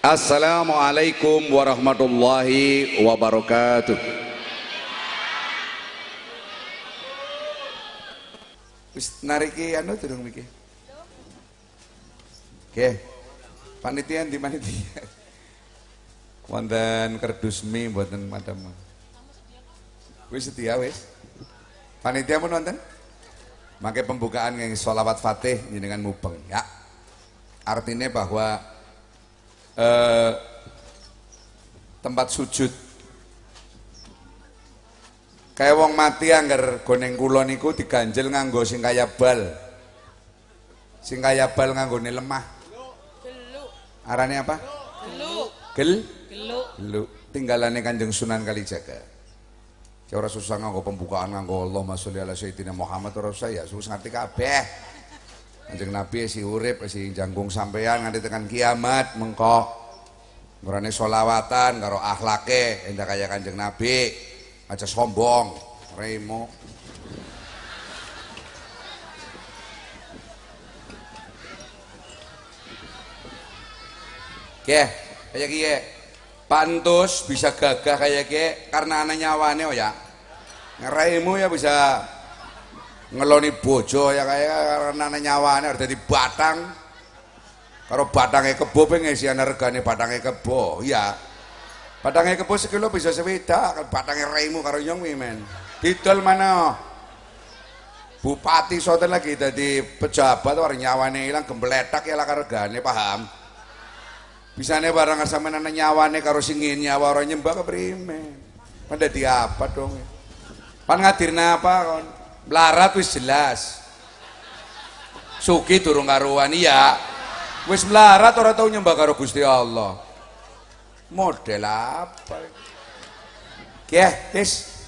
Assalamualaikum warahmatullahi wabarakatuh. Wis nariki anu durung miki. Oke. Panitia di panitia. Wonten kerdus mie mboten madam. Wis setia wis. Panitia pun wonten? Mangke pembukaan yang sholawat fatih dengan mubeng ya. Artinya bahwa eh, tempat sujud kayak wong mati anggar goneng kula niku diganjel nganggo sing kaya bal. Sing kaya bal nganggone lemah. Arane apa? Gelu. Gel? Gelu. Gelu. Tinggalane Kanjeng Sunan Kalijaga. Ora susah nganggo pembukaan nganggo Allahumma sholli ala sayyidina Muhammad ora usah ya susah ngerti kabeh. Kanjeng Nabi si urip si jangkung sampean nganti tekan kiamat mengko. Ngurane solawatan karo akhlake endah kaya Kanjeng Nabi. Aja sombong, remo. Oke, kayak gini. Pantus bisa gagah kayak gini karena anak nyawane oh ya. Ngeraimu ya bisa ngeloni bojo ya kayak karena anak nyawane harus jadi batang. Kalau batangnya kebo pengen sih anak regane batangnya kebo, ya. Batangnya kebo sekilo bisa sepeda, batangnya raimu karo nyong men. Didol mana? Bupati soten lagi jadi pejabat war nyawane hilang gembletak ya lah regane paham? Bisane barang sampean ana nyawane karo sing nyawa ora nyembah keprimen. Pan dadi apa dong? Pan ngadirna apa kon? Melarat wis jelas. Suki durung karuan iya. Wis melarat ora tau nyembah karo Gusti Allah. Model apa? Keh, wis.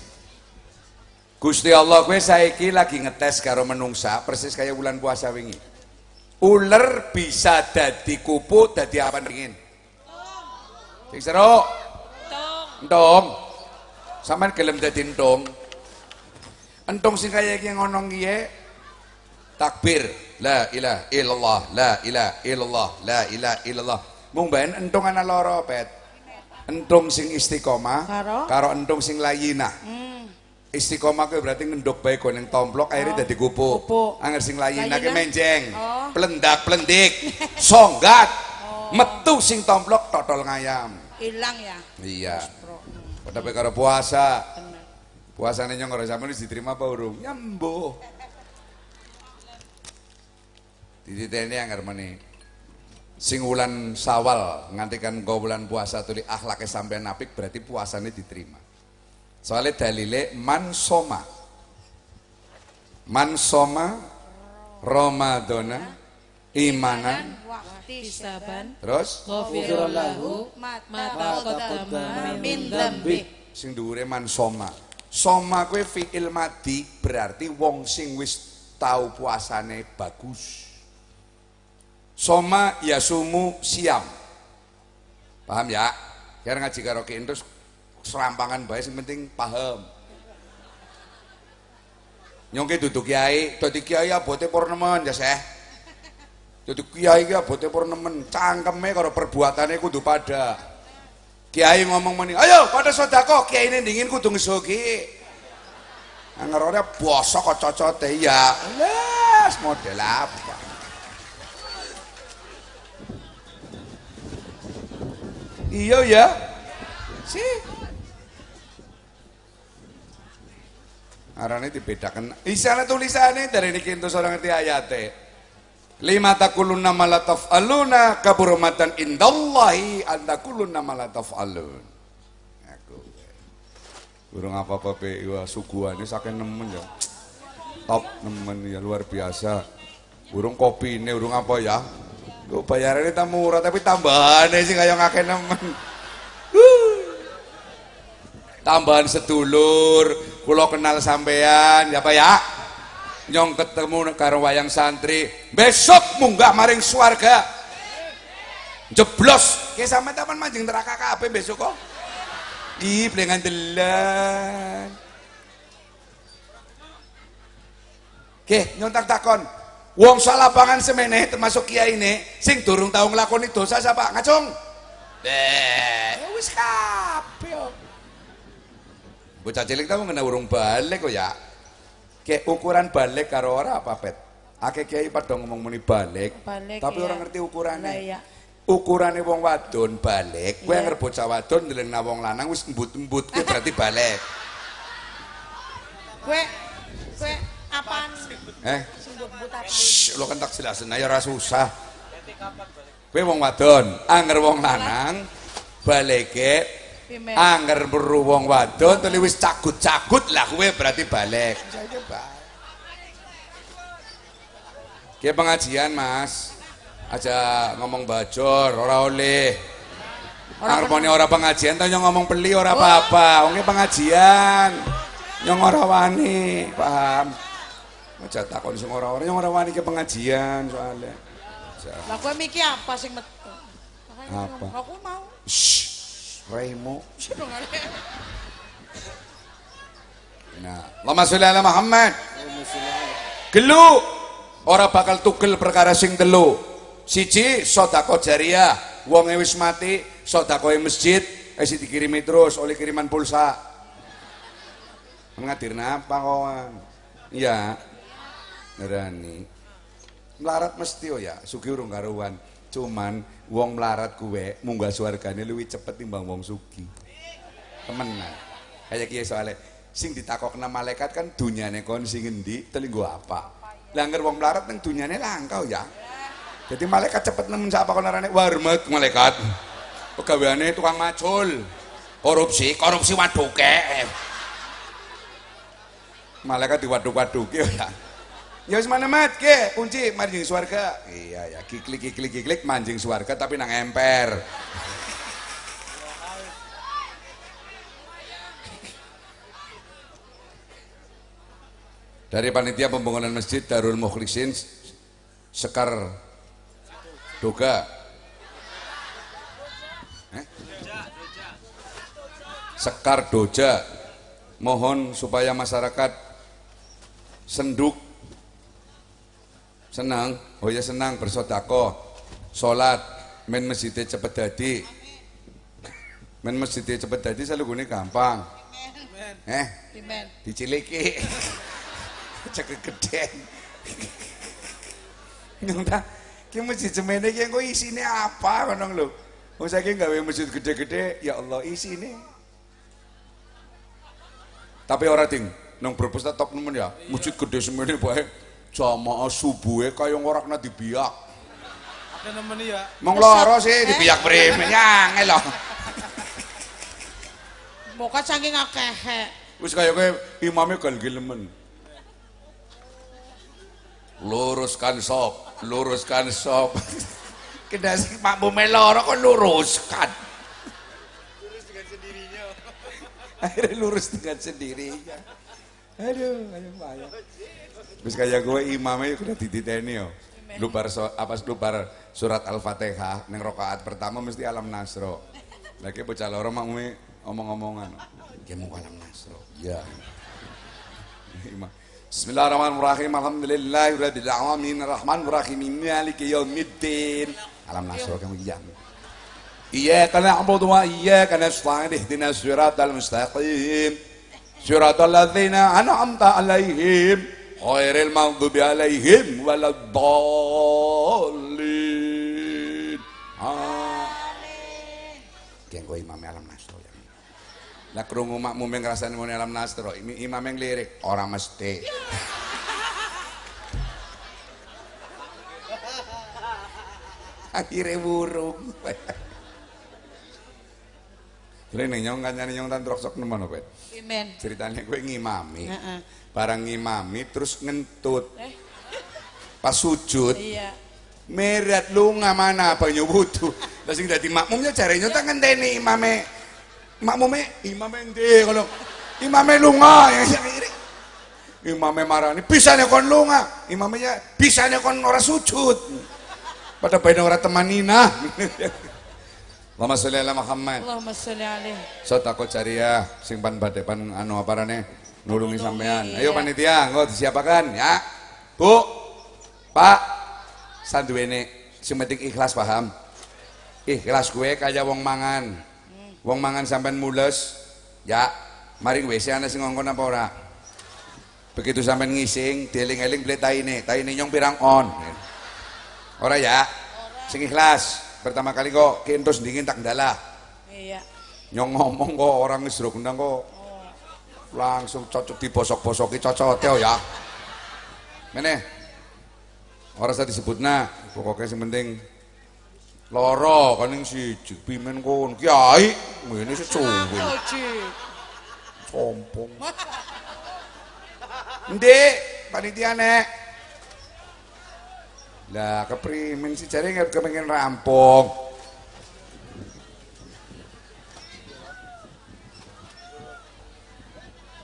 Gusti Allah kowe saiki lagi ngetes karo menungsa persis kayak bulan puasa wingi. Ular bisa dadi kupu dadi apa ringin? Sing seru. Tong. Entong. Sampeyan gelem dadi entong. Entong sing kaya iki ngono kiye takbir la ilaha illallah la ilaha illallah la ilaha illallah. Mung ben entong ana loro pet. Entong sing istiqomah Karo? karo entong sing layinah. Hmm. Istiqomah kuwi berarti ngenduk bae goneng tomplok akhirnya dadi kupu. Angger sing layinah ki menjeng. Oh. Plendak plendik. Songgat. Metu sing tomplok totol ngayam. Hilang ya. Iya. Tapi karo puasa, Bener. Puasane nyong karo sampeyan wis diterima apa urung? Nyembuh. Dititeni anggar meni. Sing wulan Sawal ngantikan kau bulan puasa tuli akhlake sampean apik berarti puasane diterima. Soalnya dalile man soma. Man soma Ramadana imanan Wakti saban. terus Ghafirallahu mata taqaddama min dzambi. sing dhuwure man soma. Soma kuwi fi'il madi berarti wong sing wis tau puasane bagus. Soma yasumu siam. Paham ya? Biar ngaji karo terus serampangan bae sing penting paham. Nyongke duduk kiai, dadi kiai abote purnemen ya seh. Dadi kiai ki abote purnemen, cangkeme karo perbuatane kudu pada. Kiai ngomong meni, ayo pada sodako, kiai ini dingin kudu ngesogi. Ngerone bosok kok cocote ya. Les model apa? Iya ya. Sih. Arane dibedakan. Isane tulisane dari niki entus ora ngerti ayate. Lima takuluna ma la taf'aluna kaburmatan indallahi an takuluna ma la taf'alun. Aku. Burung apa-apa pe wah suguhane saking nemen ya. Top nemen ya luar biasa. Burung kopi ini, burung apa ya? Lu bayarannya tak murah tapi tambahannya sih kayak ngake nemen. Tambahan sedulur, kulo kenal sampean, ya Pak ya? Nyong ketemu karo wayang santri, besok munggah maring swarga. Jeblos, kayak sampe taman mancing neraka kabeh besok kok. Ih, blengan delan. Oke, nyontak takon. Wong salapangan semene termasuk kiai ini sing durung tau nglakoni dosa siapa? Ngacung. Eh, wis kabeh. Bocah cilik tau kena urung balik kok ya. Kayak ukuran balik karo ora apa pet? Akeh kiai pada ngomong muni balik, Balik, tapi iya. orang ngerti ukurannya. Lah, iya. Ukurane wong wadon balik, kowe Iya. anger bocah wadon ndelengna wong lanang wis embut-embut kuwi berarti balik. Kue, kue apaan? Eh, shh, lo kan tak jelasin aja ora susah. Kowe wong wadon, anger wong lanang balike Pimen. anger beru wong wadon tuli wis cagut-cagut lah kowe berarti balik. Kayak pengajian, Mas. Aja ngomong bajor, ora oleh. Harmoni ora pengajian tau nyong ngomong beli ora apa-apa. Wong pengajian. Nyong ora wani, paham? Aja takon sing ora ora nyong ora wani ke pengajian soalnya. Lah kue mikir apa sing metu? Apa? Aku mau. Shh, Ada. Nah, Allahumma sholli ala Muhammad. Gelu ora bakal tugel perkara sing telu. Siji sedekah jariah, wong e wis mati, sedekah masjid, eh si dikirimi terus oleh kiriman pulsa. Mengadirna apa kawan? Iya. Ngerani. Melarat mesti oh ya, sugi urung karuan. Cuman wong melarat kuwe munggah swargane luwih cepet timbang wong sugi. Temenan. Kayak kiye soalnya sing ditakokna malaikat kan dunyane kon sing endi, telinggo apa. Lah angger wong melarat nang dunyane langkau ya. Jadi malaikat cepet nemen sapa kon arane warmet malaikat. Pegaweane tukang macul. Korupsi, korupsi waduke. Malaikat diwaduk-waduki ya. Ya wis mana mat ke kunci manjing swarga. Iya ya, kiklik kiklik kiklik manjing swarga tapi nang emper. Dari panitia pembangunan masjid Darul Mukhlisin Sekar Doga Eh? Sekar Doja mohon supaya masyarakat senduk senang oh ya senang bersodako sholat. Main masjidnya cepet dadi. Main masjidnya cepet dadi selalu gini gampang eh? Diciliki cek geden nyong ta ki masjid semene ki engko isine apa ngono lho? Wong saiki gawe masjid gede-gede ya Allah isine. Tapi ora ting nang Brebes ta top nemen ya masjid gede semene bae jamaah subuhe kaya ora kena dibiak Ada nemen ya. mong loro sih dibiak prime nyangel lho Moka saking akeh. wis kaya kowe imame gal gilemen luruskan sop luruskan sop. Kena makmume loro kok luruskan. Lurus dengan sendirinya. Akhirnya lurus dengan sendirinya. Aduh ayo ayo Terus kayak gue imamnya kena dititeni yo. Lu bar so, apa lu bar surat Al-Fatihah neng rokaat pertama mesti alam nasro. Lagi bocah loro makmume omong-omongan. Dia mau alam nasro. Ya. Imam. Bismillahirrahmanirrahim. Alhamdulillahirabbil alamin. Arrahmanirrahim. Maliki yaumiddin. Alam nasro kamu jam. إياك نعبد وإياك نستعين اهدنا الصراط المستقيم صراط الذين أنعمت عليهم ghairil maghdubi alaihim waladdallin amin kengko imam alam nastro ya lah krungu makmum ngrasani muni alam nastro ini imam yang lirik orang mesti akhirnya burung Jadi nyong kan nyong tan sok nemen apa? Ceritanya gue ngimami. Heeh. Barang ngimami terus ngentut. Eh, Pas sujud, iya. merat lunga mana apa nyubutu. Lah sing dadi makmumnya nyong tak ngenteni imame. Makmume imame endi kalau imame lunga ya. Imame marani bisane kon lunga. Imamnya bisane kon ora sujud. Pada bae ora temanina. Allahumma sholli ala Muhammad. Allahumma sholli alaih. Sotako jariah sing pan badhe pan anu aparane nulungi sampean. Ayo panitia, engko disiapakan ya. Bu. Pak. Sanduwene sing penting ikhlas paham. ikhlas gue kaya wong mangan wong mangan sampean mules ya maring WC ana sing ngongkon apa ora begitu sampean ngising dieling-eling beli taine taine nyong pirang on ora ya sing ikhlas pertama kali kok kentus dingin tak ndalah Iya. nyong ngomong kok orang wis kok langsung cocok dibosok-bosoki cocote ya. Meneh. Ora usah disebutna pokoknya sing penting loro kan yang siji pimen kon kiai ngene secuwi Oji. sombong. Ndek panitia nek. Lah keprimen si jare nggak kepengen rampung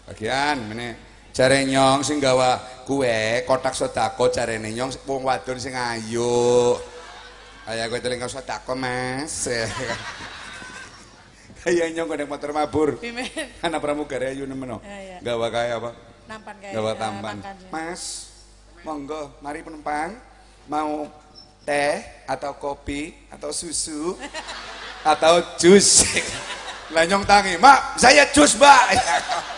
bagian meneh jare nyong sing gawa kue kotak sedako jarene nyong wong wadon sing ayu. Ayah gue teling kau sedako mas. Kayak nyong kodeng motor mabur. Anak pramugari ayu nemen no. Iya, iya. gawa kaya apa? Nampan kayak gawa eh, tampan. mas monggo mari penumpang. Mau teh atau kopi atau susu atau jus. Lah nyong tangi mak saya jus mbak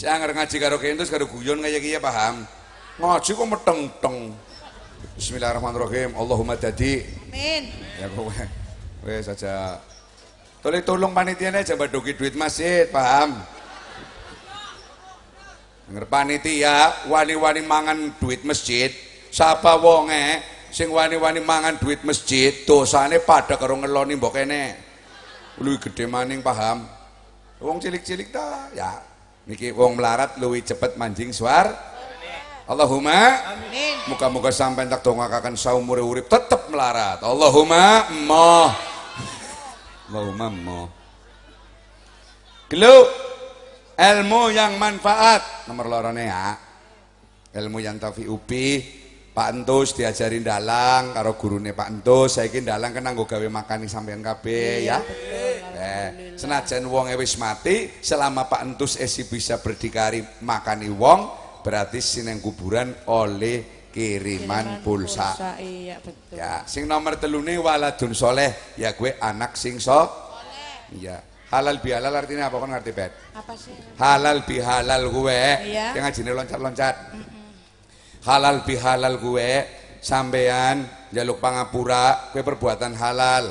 si anger ngaji karo kentus karo guyon kayak gini paham? Ngaji kok meteng-teng. Bismillahirrahmanirrahim. Allahumma dadi. Amin. ya kowe wes saja. Tolong tolong panitia aja badoki duit masjid paham? Denger panitia wani-wani mangan duit masjid. Sapa wonge sing wani-wani mangan duit masjid dosane pada karo ngeloni mbok kene. Luwih gede maning paham? Wong cilik-cilik ta ya niki wong melarat luwih cepet manjing suar Allahumma Amin. Muka-muka sampai tak dongakakan saumur urip tetap melarat. Allahumma mo. Allahumma mo. Gelu ilmu yang manfaat nomor lorone ya. Ilmu yang tafi upi Pak Entus diajarin dalang karo gurune Pak Entus saiki dalang kena nggo gawe makani sampean kabeh ya. Eh, senajan wong wis mati selama Pak Entus esi bisa berdikari makani wong berarti sineng kuburan oleh kiriman, pulsa. Iya betul. Ya, sing nomor telune waladun soleh ya gue anak sing so. Iya. Halal bihalal artinya apa kan ngerti bet? Apa sih? Halal bihalal gue. Iya. Yang ngajine loncat-loncat. Halal bihalal gue sampean jaluk pangapura gue perbuatan halal.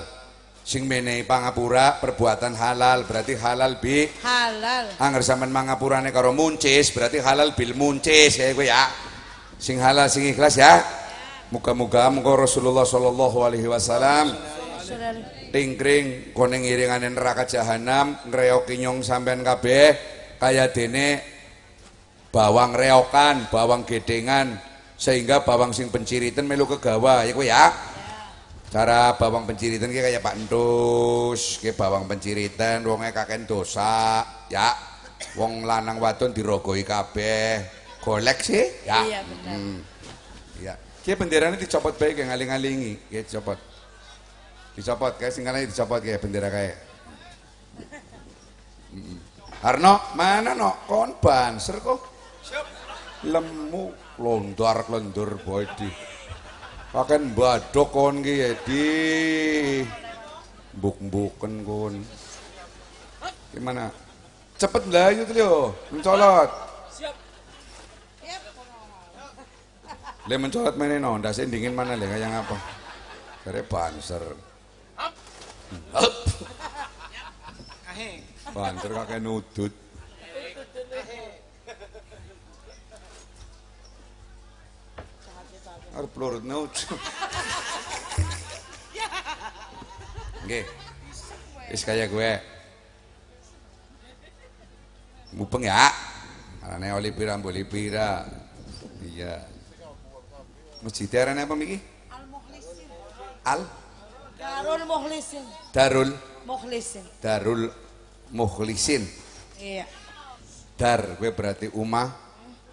Sing menehi pangapura perbuatan halal berarti halal bi Halal. Angger sampean mangapurane karo muncis berarti halal bil muncis ya kowe ya. Sing halal sing ikhlas ya. Muga-muga muga Rasulullah sallallahu alaihi wasallam tingkring koneng iringane neraka jahanam ngreoki nyong sampean kabeh kaya dene bawang reokan, bawang gedengan sehingga bawang sing penciritan melu kegawa ya kowe ya. Cara bawang penciritan ki kayak Pak Entus, ki bawang penciritan wonge kaken dosa, ya. Wong lanang wadon dirogoi kabeh. Golek sih, ya. Iya, benar. Hmm. Iya. Ki benderane dicopot bae kayak ngaling-ngalingi, ki dicopot. Dicopot kayak sing kalane dicopot kayak bendera kayak. Mm-mm. Arno, mana no? Kon banser kok. Lemu londar-lendur body. Pakai badok kon ki ya di buk-buken kon. Gimana? Cepet melayu tuh yo, mencolot. Le mencolot mana no, ndase dingin mana le kayak apa? Kare banser. Banser kakek nudut. Pelurut naut. Nggih. Wis kaya gue. Mupeng ya. Arane oli pira mboli pira. Iya. Masjid arane apa miki? Al Mukhlisin. Al Darul Mukhlisin. Darul Mukhlisin. Darul Mukhlisin. Iya. Dar gue berarti umah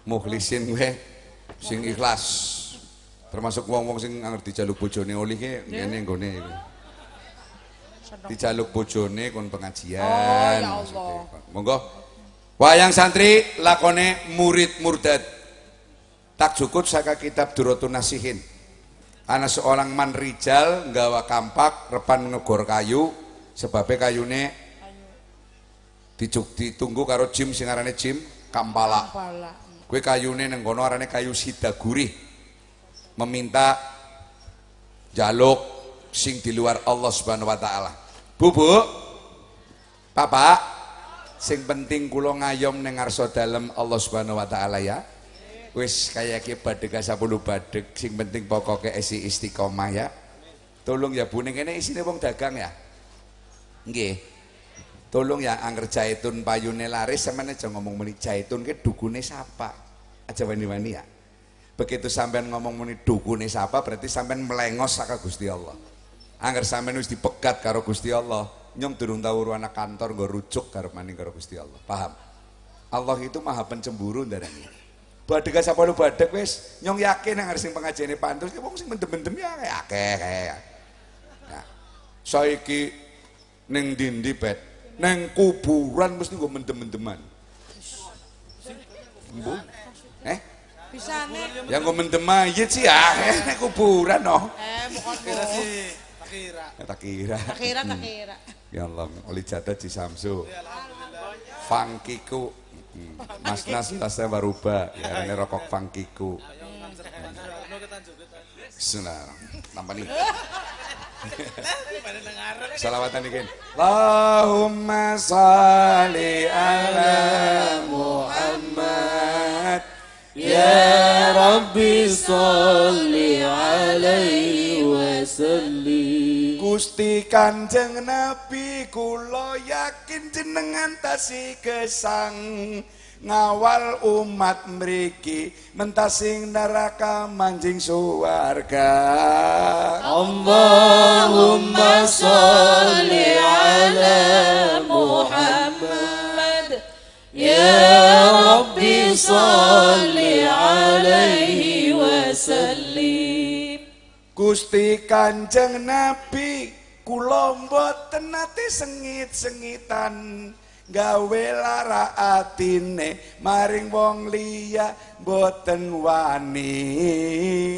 mukhlisin gue sing ikhlas. Termasuk wong-wong sing ngerti dijaluk bojone oli ki ngene nggone. Sedang. Dijaluk bojone kon pengajian. Oh, ya Allah. Monggo. Wayang santri lakone murid murdad. Tak cukup saka kitab Durotun Nasihin. Ana seorang man rijal nggawa kampak repan ngegor kayu sebabnya kayune dicuk ditunggu karo jim sing arane jim kampala. Pala. Kue kayune neng kono arane kayu sidaguri. Meminta jaluk sing di luar Allah Subhanahu wa taala. Bu, Bu. Bapak, sing penting kula ngayom ning ngarsa dalem Allah Subhanahu wa taala ya. Wis kaya ki badhe ka 10 badhek, sing penting pokoke isi istiqomah ya. Tolong ya Bu ning kene isine wong dagang ya. Nggih. Tolong ya angger jaitun payune laris sampeyan aja ngomong muni jaitun ke dukune sapa. Aja wani-wani ya. Begitu sampean ngomong muni dukune sapa berarti sampean melengos saka Gusti Allah. Angger sampean wis dipegat karo Gusti Allah, nyong durung tau anak kantor nggo rujuk karo maning karo Gusti Allah. Paham? Allah itu maha pencemburu ndarani. Badhe sapa lu badhek wis nyong yakin nang sing pengajene pantus ki wong sing mendem-mendem ya akeh kae. Ya. Saiki ning ndi pet? Neng kuburan mesti nggo mendem-mendeman. Bu? Bisa nih. Yang nggo mendem mayit sih ya, nek kuburan oh. Eh, bukan Kira sih, tak kira. Ya, tak kira. Tak kira, tak kira. Ya Allah, oli jatuh di Samsu. Funkiku. Hmm, Mas Nas tasnya baruba, ya ini rokok ketanjuk. Sudah, tambah nih. Salawatan dikit. Allahumma salli ala Muhammad. يا ربي صل عليه وسلم Gusti Kanjeng Nabi kula yakin jenengan tasi gesang ngawal umat mriki mentasing neraka manjing suwarga اللهم صل Gusti Kanjeng Nabi kula mboten nate sengit-sengitan gawe lara atine maring wong liya mboten wani.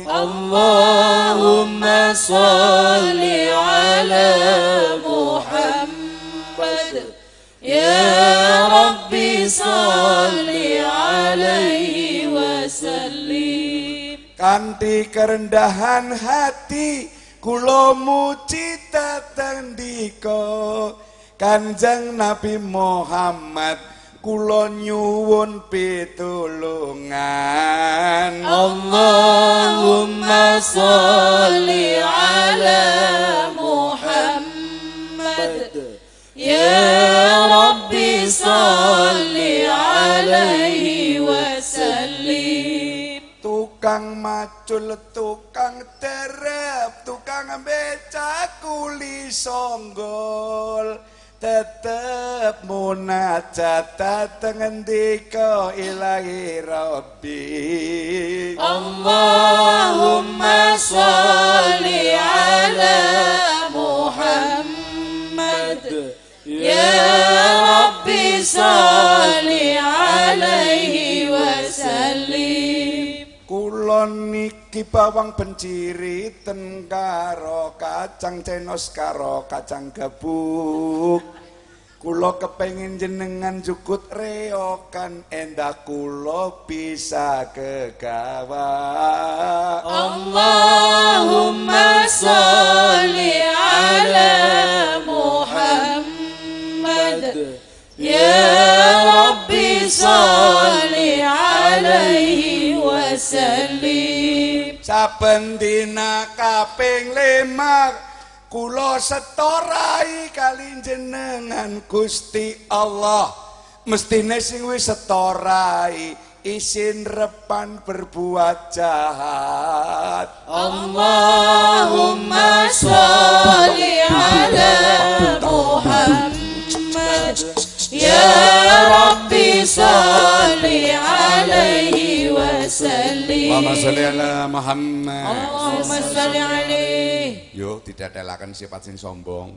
Allahumma sholli ala Muhammad. Ya rabbi sholli alaihi wasallam. kanthi kerendahan hati kula muji dhateng dika Kanjeng Nabi Muhammad kula nyuwun pitulungan. Allahumma sholli ala Muhammad. Ya rabbi sholli alaihi tukang macul tukang derep tukang becak kuli songgol. Tetep munajat dateng endika ilahi rabbi. Allahumma sholli ala Muhammad. Ya rabbi sholli alaihi wa sallim. kula niki bawang benciri ten karo kacang cenos karo kacang gebuk Kula kepengin jenengan jukut reokan endah kula bisa kegawa Allahumma sholli ala Muhammad. Ya Rabbi sholli saben dina kaping lemar kula setorai kali jenengan Gusti Allah. Mestine sing wis setorai isin repan berbuat jahat. Allahumma sholli ala Muhammad. يا ربي صل عليه وسلم Allahumma sholli ala Muhammad. اللهم صل عليه Yuk tidak telakan sifat sing sombong,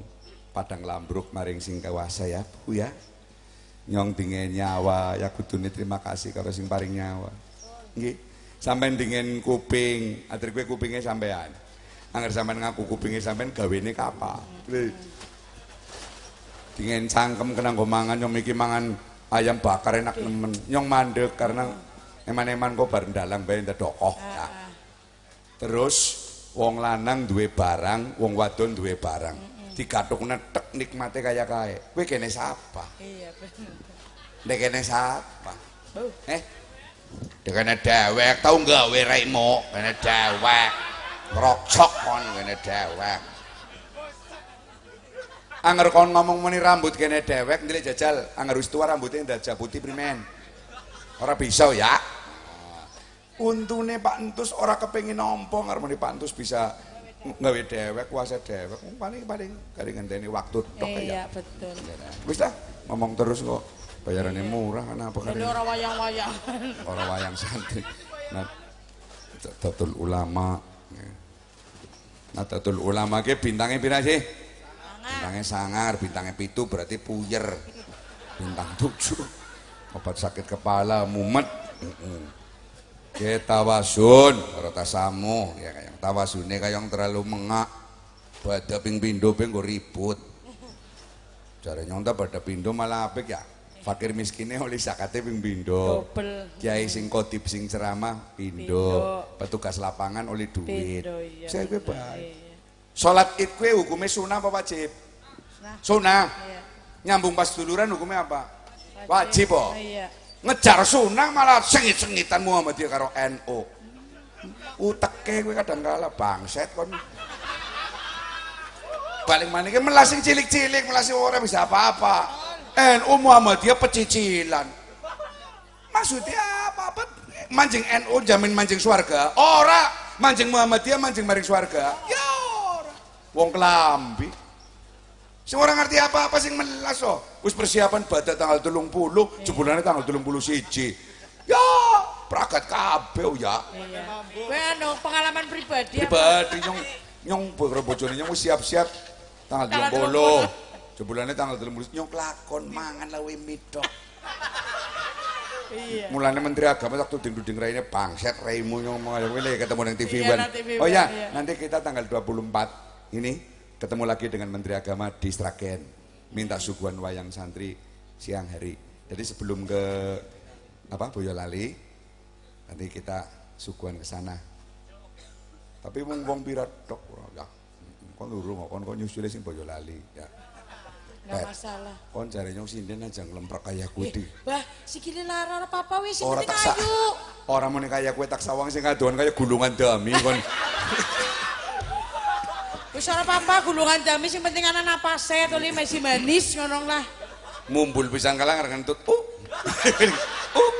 padang lambruk maring sing kawasa ya, Bu ya. Nyong dingin nyawa, ya kudune terima kasih karo sing paring nyawa. Nggih. Sampeyan dingin kuping, atur kowe kupinge sampean. Angger sampean ngaku kupinge sampean gawene kapal. Dingin cangkem kena nggo mangan nyong iki mangan ayam bakar enak nemen. Nyong mandek karena eman-eman kok bar ndalang bae ndedokoh. Ya. Terus wong lanang duwe barang, wong wadon duwe barang. Digathukne tek nikmate kaya kae. Kowe kene sapa? Iya bener. Nek kene sapa? Eh? Kene dewek tau gawe raimu, kene dewek. Ngroksok kon kene dewek. Anger kon ngomong muni rambut kene dewek ndelik jajal, anger wis tuwa rambutnya ndajak putih primen. Ora bisa ya. Untune Pak Entus ora kepengin nampa ngarep Pak Entus bisa nggawe dewek kuasa dewek paling paling kali ngenteni waktu tok ya. Iya betul. Wis lah ngomong terus kok bayarannya murah kan apa kali Jadi orang wayang-wayang. orang wayang santri nah Ulama. Nadatul Ulama ke bintangnya pira sih bintangnya sangar bintangnya pitu berarti puyer bintang tujuh obat sakit kepala mumet Mm-mm. ke tawasun ora tasamu ya kayak tawasune kayak yang terlalu mengak pada ping pindo ping ribut Jare nyonta pada pindo malah apik ya. Fakir miskinnya oleh zakate ping pindo. Kiai sing kotip sing ceramah pindo. Petugas lapangan oleh duit. Iya. Saya baik. Salat Id kuwi hukumnya sunah apa wajib? Sunah. Iya. Nyambung pas duluran hukumnya apa? Wajib oh. Iya. Ngejar sunah malah sengit-sengitan Muhammadiyah karo NU. Uteke kowe kadang kala bangset kon. Paling mana ki melas sing cilik-cilik, melas sing ora bisa apa-apa. NU Muhammadiyah pecicilan. Maksudnya apa? apa? Mancing NU jamin mancing swarga. Ora, mancing Muhammadiyah mancing maring swarga. Ya. Wong kelambi. Sing ora ngerti apa-apa sing melas oh. Wis persiapan badak tanggal 30, jebulane tanggal 31. Ya, pragat kabeh oh, ya. Iya. Kowe anu pengalaman pribadi apa? Pribadi nyong nyong karo bojone nyong siap-siap tanggal Tanggal 30. Jebulane tanggal 30 nyong kelakon mangan lawe midok. Iya. Mulane Menteri Agama waktu ding-ding raine bangset raimu nyong mau ketemu nang TV Iya, One. Oh ya, iya. nanti kita tanggal 24 ini ketemu lagi dengan Menteri Agama di Sragen. Minta suguhan wayang santri siang hari. Jadi sebelum ke apa Boyolali nanti kita suguhan ke sana. Tapi wong wong pirat tok ya. Kon luru kon kon nyusule sing Boyolali ya. Enggak Eh. masalah. Kon jare nyong sinden aja nglemprak kaya kuwi di. Bah, sikile lara apa-apa wis sing Ora penting tak sa. ayu. Ora muni kaya kue tak sawang sing kadoan kaya gulungan dami kon. Wis ora apa-apa gulungan jami sing penting ana napase to li masih manis ngono lah. Mumbul pisan kalang ngentut. Uh. uh.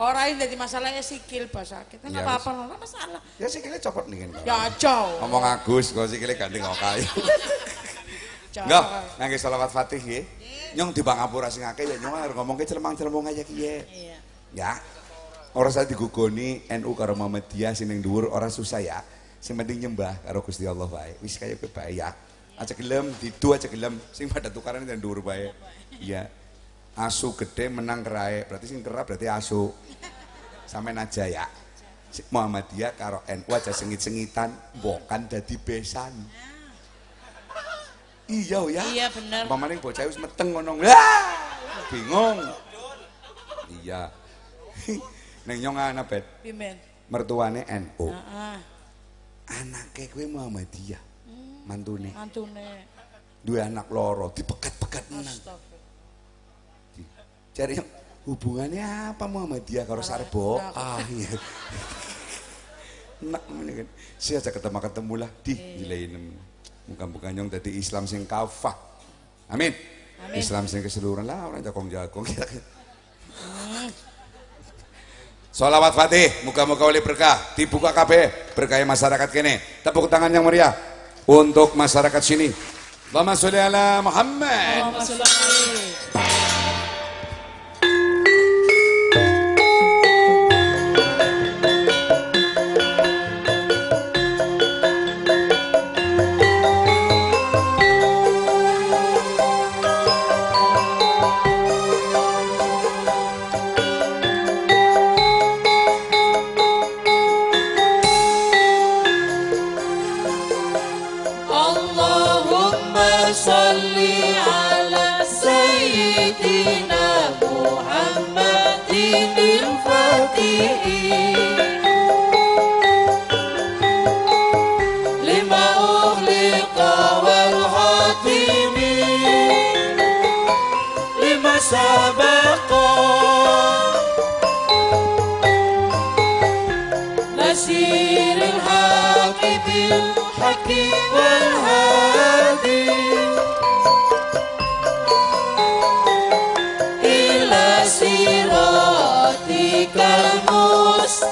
Ora ini dadi masalah ya sikil bah sakit. Iya, Enggak apa-apa ora masalah. Ya sikile copot nih kan. Ya jauh. Ngomong Agus kok sikile ganti kok kayu. Jauh. Enggak, nangge selawat Fatih nggih. Nyong di Bangapura sing akeh ya nyong arep ngomongke celemang-celemong aja kiye. Iya. Ya. Ora usah digugoni NU karo Muhammadiyah sing ning dhuwur ora susah ya. Sing penting nyembah karo Gusti Allah wae. Wis kaya kowe bae ya. Aja gelem, didu aja gelem sing pada tukaran dan dhuwur bae. Iya. Asu gede menang kerae, berarti sing kerap berarti asu. Sampean aja ya. Muhammadiyah karo NU aja sengit-sengitan, bokan dadi besan. Iya oh ya. Iya bener. Pamane bocah wis meteng ngono. Bingung. Iya. Neng nyong ana bet Pimen. mertuane NU. Heeh. Anake kowe Muhammadiyah. Mantune. Antune. Duwe anak loro dipekat-pekat menang. Cari hubungannya apa Muhammadiyah karo Sarbo? Ah iya. Nak ngene kan. Si aja ketemu-ketemu lah di dilain. Muka-muka nyong dadi Islam sing kafah. Amin. Amin. Islam sing keseluruhan lah orang jagong-jagong kita. Salawat Fatih, muka-muka oleh berkah, dibuka kabeh berkah masyarakat kene. Tepuk tangan yang meriah untuk masyarakat sini. Allahumma sholli ala Muhammad. Allahumma sholli المستقيم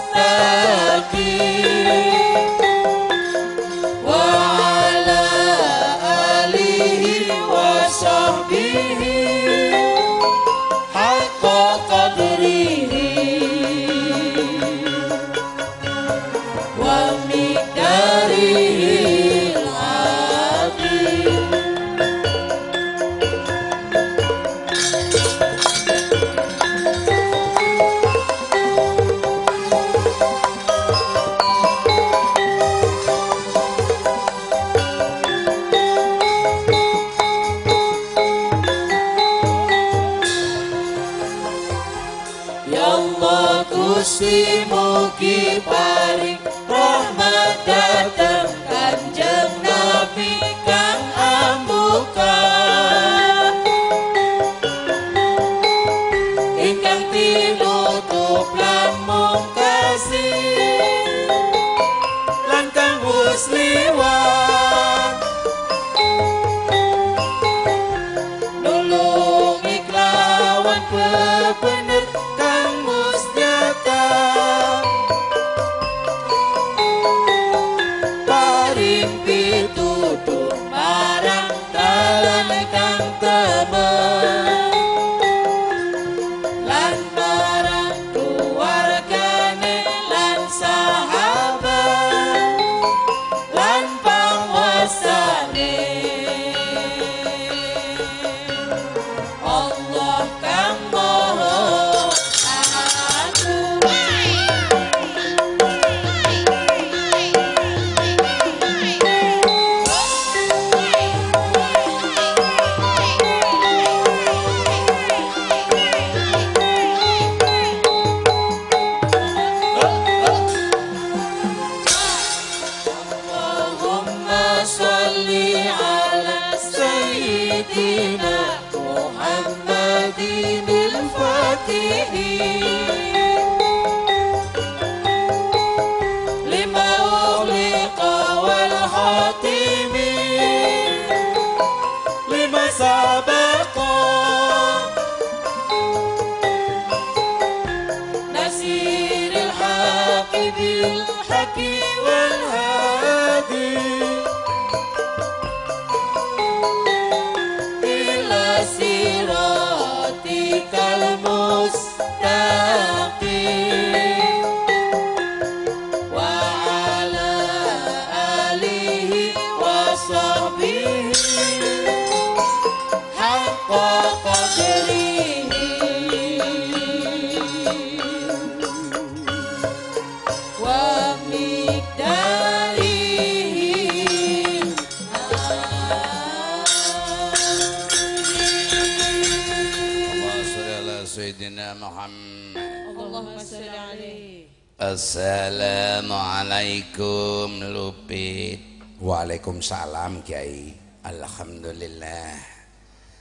Assalamualaikum Lupit Waalaikumsalam Kiai Alhamdulillah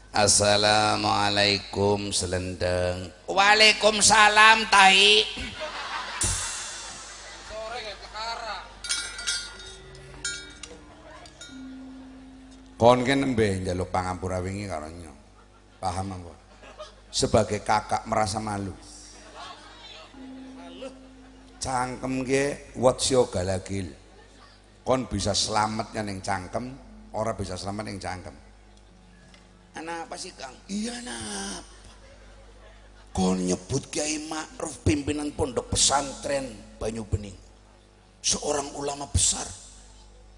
Assalamualaikum Selendeng Waalaikumsalam Tai Kon ki nembe njaluk pangampura wingi karo. Paham apa? Sebagai kakak merasa malu. Cangkem ge what's your galagil. Kon bisa selamatnya ning cangkem, ora bisa selamat ning cangkem. Anak apa sih Kang? Iya nap. Kon nyebut Kiai Ma'ruf pimpinan pondok pesantren Banyu Bening. Seorang ulama besar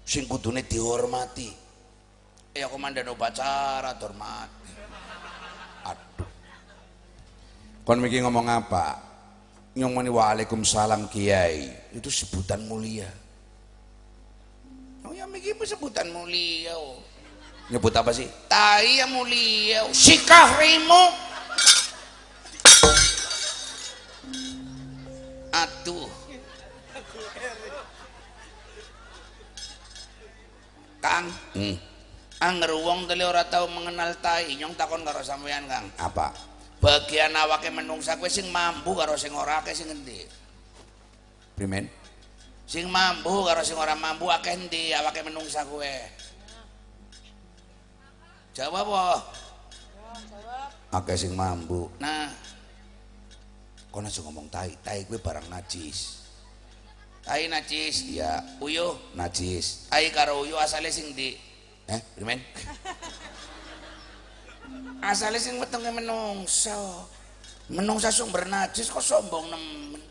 sing kudune dihormati. Ya komandan upacara hormat. Aduh. Kon miki ngomong apa? Nyomoni waalaikumsalam kiai. Itu sebutan mulia. Oh ya apa sebutan mulia. Oh. Nyebut apa sih? Tai yang mulia. oh. Sikah rimo. Aduh. Kang. Hmm. Anger wong tadi ora tahu mengenal tai, nyong takon karo sampean Kang. Apa? Bagian awake menungsa kuwi sing mampu karo sing ora akeh sing endi Primen? sing mampu karo sing ora mampu akeh endi awake menungsa kuwe jawab apa Akeh sing mampu. nah Kono aja ngomong tai, tai kuwi barang najis. tai najis Iya, uyuh najis. tai karo uyuh asale sing di Eh, primen? asale sing wetenge menungsa. Menungsa sumber najis kok sombong nemen.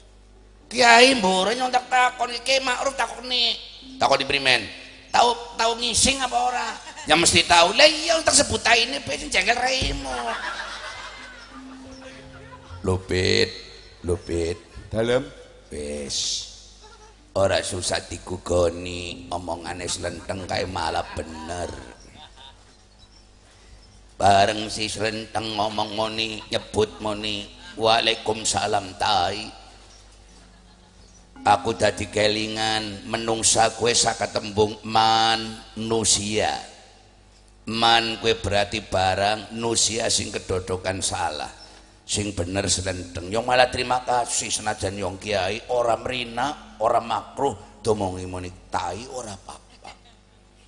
Kiai mbore nyontak takon iki makruf takoni takoni primen tahu tahu ngising apa ora? Ya mesti tahu lah iya untuk sebut ini pe sing jengkel raimu Lupit, lupit. dalam Wis. Ora susah digugoni, omongane slenteng kae malah bener. Bareng si Slenteng ngomong moni nyebut moni Waalaikumsalam tai. Aku dadi kelingan menungsa kue saka tembung manusia man kue berarti barang nusia sing kedodokan salah. Sing bener Slenteng yang malah terima kasih senajan yang kiai ora merina ora makruh domongi moni tai ora apa-apa.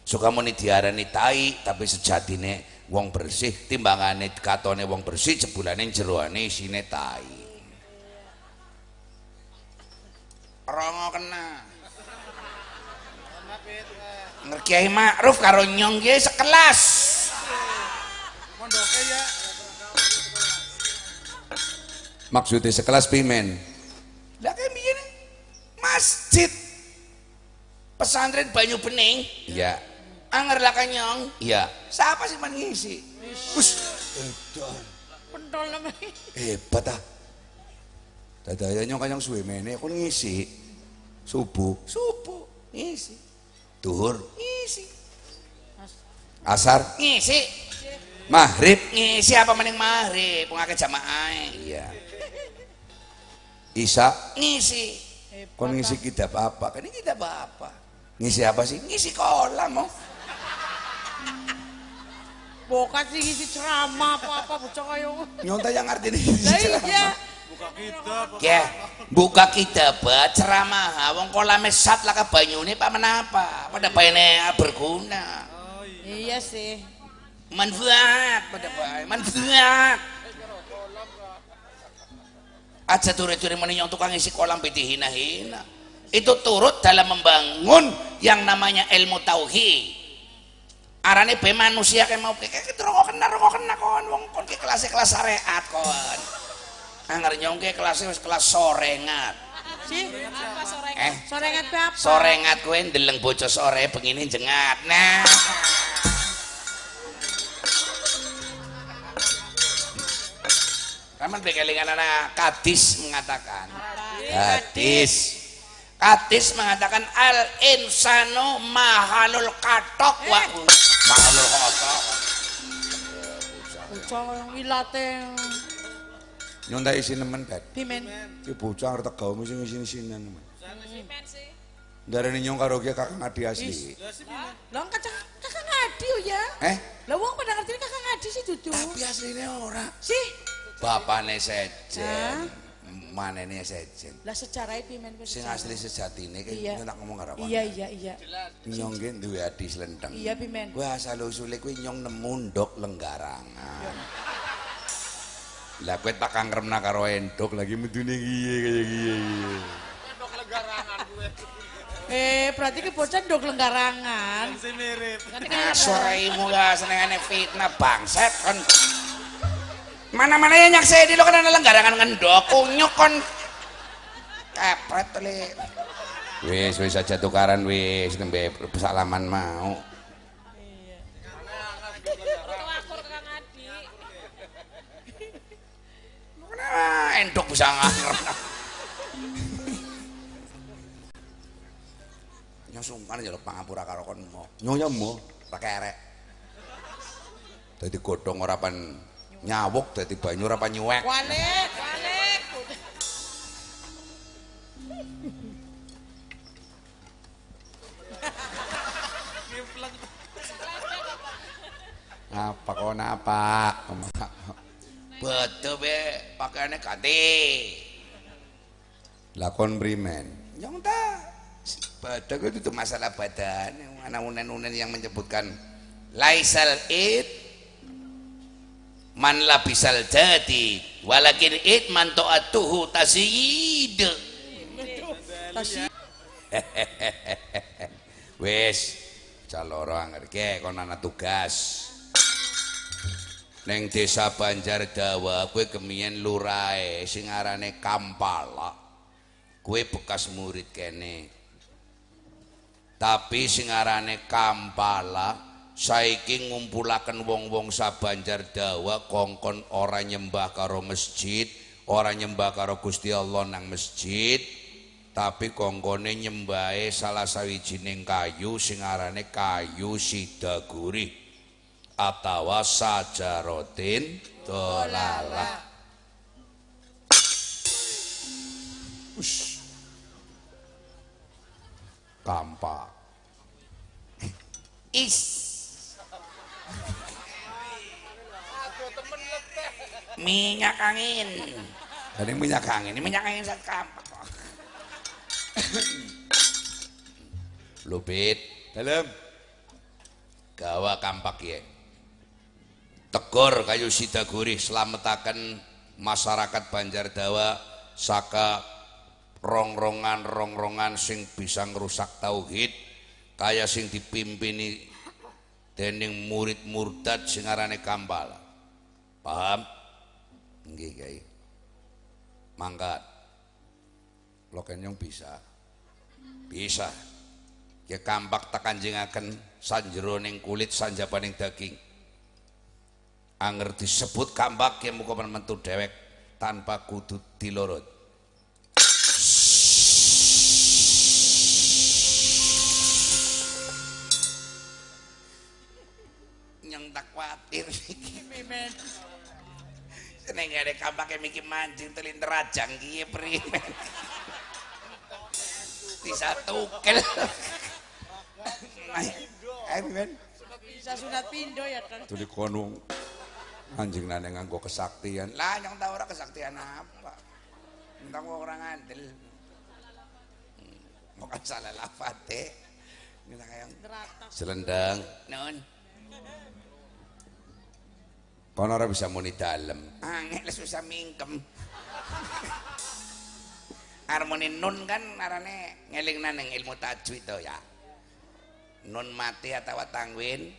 Suka muni diarani tai tapi sejatine wong bersih timbangane katone wong bersih jebulane jeroane isine tai. Rongo kena. Ngerkiai ma'ruf karo nyong kiai sekelas. Ya. Maksudnya sekelas pimen. lah kayak begini masjid. Pesantren Banyu Bening. Ya, anger lah nyong. Iya. Siapa sih man ngisi Us, Pentol namanya. hebat ah. Dadayanya kanyang suwe mene kon ngisi. Subuh, subuh ngisi duhur, ngisi asar, ngisi maghrib. ngisi apa mending maghrib pengake jamaah Iya. Isa, ngisi kon ngisi kitab apa? Kan ini kitab apa? Ngisi apa sih? ngisi kolam oh. Bokat sih ngisi ceramah apa-apa bocah kayo. Nyonta yang ngerti nih. Lah iya. Buka kitab. ya buka kitab ceramah wong kolame sat lah ke banyune pak menapa pada bayane berguna Iya sih. manfaat pada bae manfaat aja turi-turi meninjau tukang isi kolam piti hina-hina itu turut dalam membangun yang namanya ilmu tauhid arane be manusia kayak mau kayak gitu rokok kena rokok kena kon. Wong kon ke kelas kelas syariat kon. Anger nyong ke kelas kelas sorengat. Sih. eh? Sorengan pe apa? sorengat kowe ndeleng bocah sore pengine jengat. Nah. Raman bekelingan anak kadis mengatakan. Hadis hadis mengatakan al insanu mahalul katok wa mahalul katok Bocah wilate. Nyonta isi nemen bet. Pimen. Ki bocah arep tegawe mesti ngisi-ngisinan nemen. Darane nyong karo ki kakak ngadi asli. Lah kakak kakak ngadi oh ya. Eh, Lah wong pada ngerti kakak ngadi sih dudu. tapi asline ora. Sih. Bapane sejen. Manene sejen. Lah sejarah pimen wis. Sing asli sejatine ki Iya. nyong tak ngomong karo Iya iya iya. Nyong ki duwe adi slenteng. Iya pimen. Kuwi asal usule kuwi nyong nemu ndok lenggarangan. Lah kowe tak kangremna karo endok lagi medune kiye kaya kiye. Eh berarti ke bocah ndok lenggarangan. Si mirip. nah soraimu lah senengane fitnah bangset kon mana-mana yang nyaksai di lo kan ada lenggarangan ngendok kunyuk kon kepret li Wis wis aja tukaran wis nembe salaman mau. Nah, endok bisa ngarep Nyong sungkan njaluk pangapura karo kon mo. Nyong ya mo, tak kerek. Dadi godhong ora pan nyawuk dadi banyu ora pan nyuwek. Walik, walik. Apa kon apa? Betul be, pakaiannya kati. Lakon primen. Yang tak. Badak itu masalah badan. Mana unen-unen yang menyebutkan laisal id man labisal jadi walakin id man ta'atuhu tasyid. Wes, caloro angerke kon ana tugas. Neng desa Banjar Dawa kowe kemiyen lurae sing arane Kampala. Kowe bekas murid kene. Tapi sing arane Kampala saiki ngumpulaken wong-wong sabanjar Dawa kongkon ora nyembah karo masjid, ora nyembah karo Gusti Allah nang masjid, tapi kongkone nyembahe salah sawijining kayu sing arane kayu sidaguri atawa sajarotin dolala. Ush. Kampak. Is. Minyak angin. Ini minyak angin. Ini minyak angin sak kampak. Lupit. Dalam. Gawa kampak ya. Tegor kayu sidaguri selametaken masyarakat Banjar Dawa saka rong-rongan-rongrongan sing bisa ngerusak tauhid kaya sing dipimpini dening murid murtad sing arane Kambala. Paham? Nggih, Kiai. Mangkat. Lo kenyong bisa. Bisa. Ya kampak tak kanjengaken sanjeroning kulit sanjabaning daging. Anger disebut kampak ya muka mentu dewek tanpa kudu dilorot. Khawatir Mimen. Seneng ada kampak yang mikir mancing telin rajang kiye primen. Bisa tukel. Eh, men. Bisa sunat pindo ya kan. Itu di konung. Anjing nane nganggo kesaktian. Lah yang tahu orang kesaktian apa? Entang orang ngandel. Hmm, Mau kan salah lafat deh. Minta kayak Nerata. selendang. Non. Kono ora bisa muni dalem. Angel susah mingkem. Harmoni nun kan arane ngeling neng ilmu tajwid to ya. Nun mati atau tangwin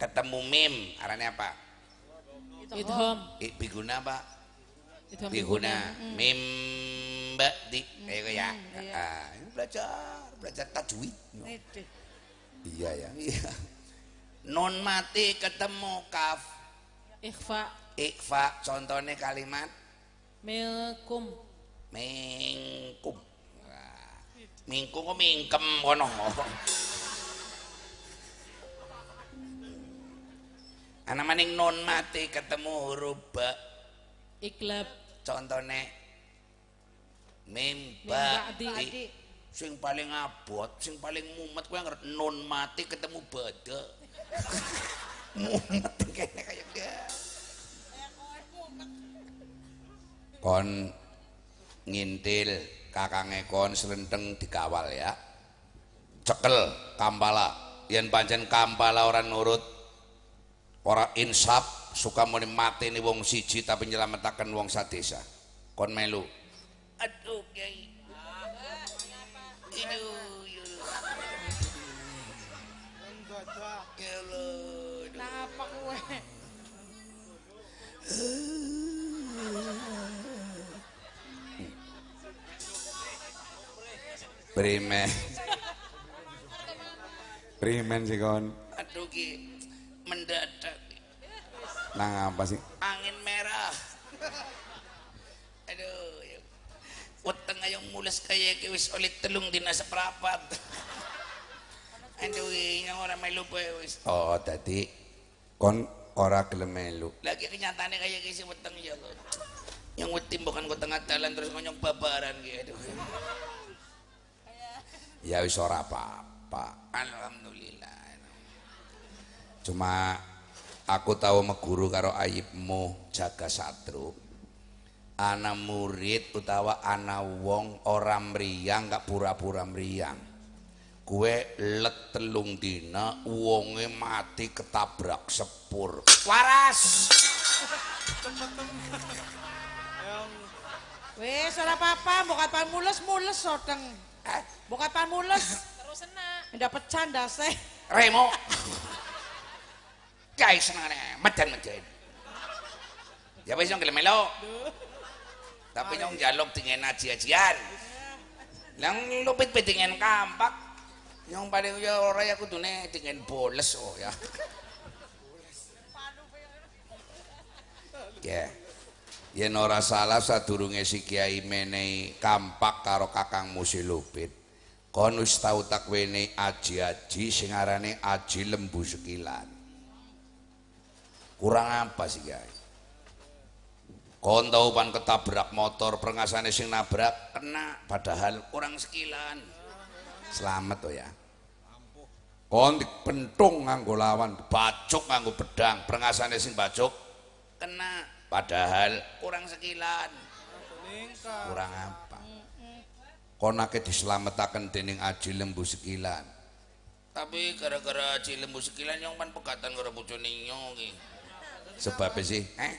ketemu mim arane apa? Idhom. Biguna pak? Idhom Biguna mim di kayak ya. iya. Ah, belajar belajar tajwid. Iya ya. Iya. Nun mati ketemu kaf Ikhfa. ikfa contohnya kalimat Milkum. mingkum mingkum kok mingkem kono anak maning non mati ketemu huruf ba Iklab. contohnya ba'di. di sing paling abot sing paling mumet kuwi ngerti non mati ketemu bada kon ngintil kakange kon selenteng dikawal ya. Cekel kampala. Yen pancen kampala ora nurut ora insaf suka muni mati nih wong siji tapi nyelametaken wong sadesa. Kon melu. Aduh kiai. Aduh, Primen. Primen sih kon. Aduh ki mendadak Nang apa sih? angin merah. Aduh, ya. Weteng ayong mulas kaya ki wis oleh telung dina seprapat. Aduh, yang orang melu wis. Oh, tadi kon ora gelem melu. Lagi kenyataannya kaya ki si weteng ya Allah. Yang wetim bukan ke tengah jalan terus ngonyong babaran gitu. Ya wis ora apa-apa. Alhamdulillah. Cuma aku tahu meguru karo ayibmu jaga satru ana murid utawa ana wong ora mriyang gak pura-pura mriyang kue let telung dina wonge mati ketabrak sepur waras Wis ora apa-apa, mbok kapan mules-mules sodeng. eh Mbok kapan mules. Terus enak. Ndak pecah ndase. Remo Kai senengane medan-medan. Ya wis yang melo. Tapi nyong jaluk dengan aji-ajian. Lang lupit pe dengan kampak. Nyong paling ya ora ya kudune dengan boles oh ya. Ya. Yen ora salah sadurunge si Kiai menehi kampak karo Kakang Musi Lupit. Kon wis tau tak wene aji-aji sing arane aji lembu sekilan. Kurang apa sih, Kiai? Kon tau pan ketabrak motor prengasane sing nabrak kena padahal kurang sekilan. Selamat to ya. Kon dipentung nganggo lawan, bacuk nganggo pedang, prengasane sing bacuk kena padahal kurang sekilan. Kurang apa? konake dislametaken dening Aji Lembu Sekilan. Tapi gara-gara Aji Lembu Sekilan yang pan pegatan karo bojone nyong iki. Sebab sih, eh?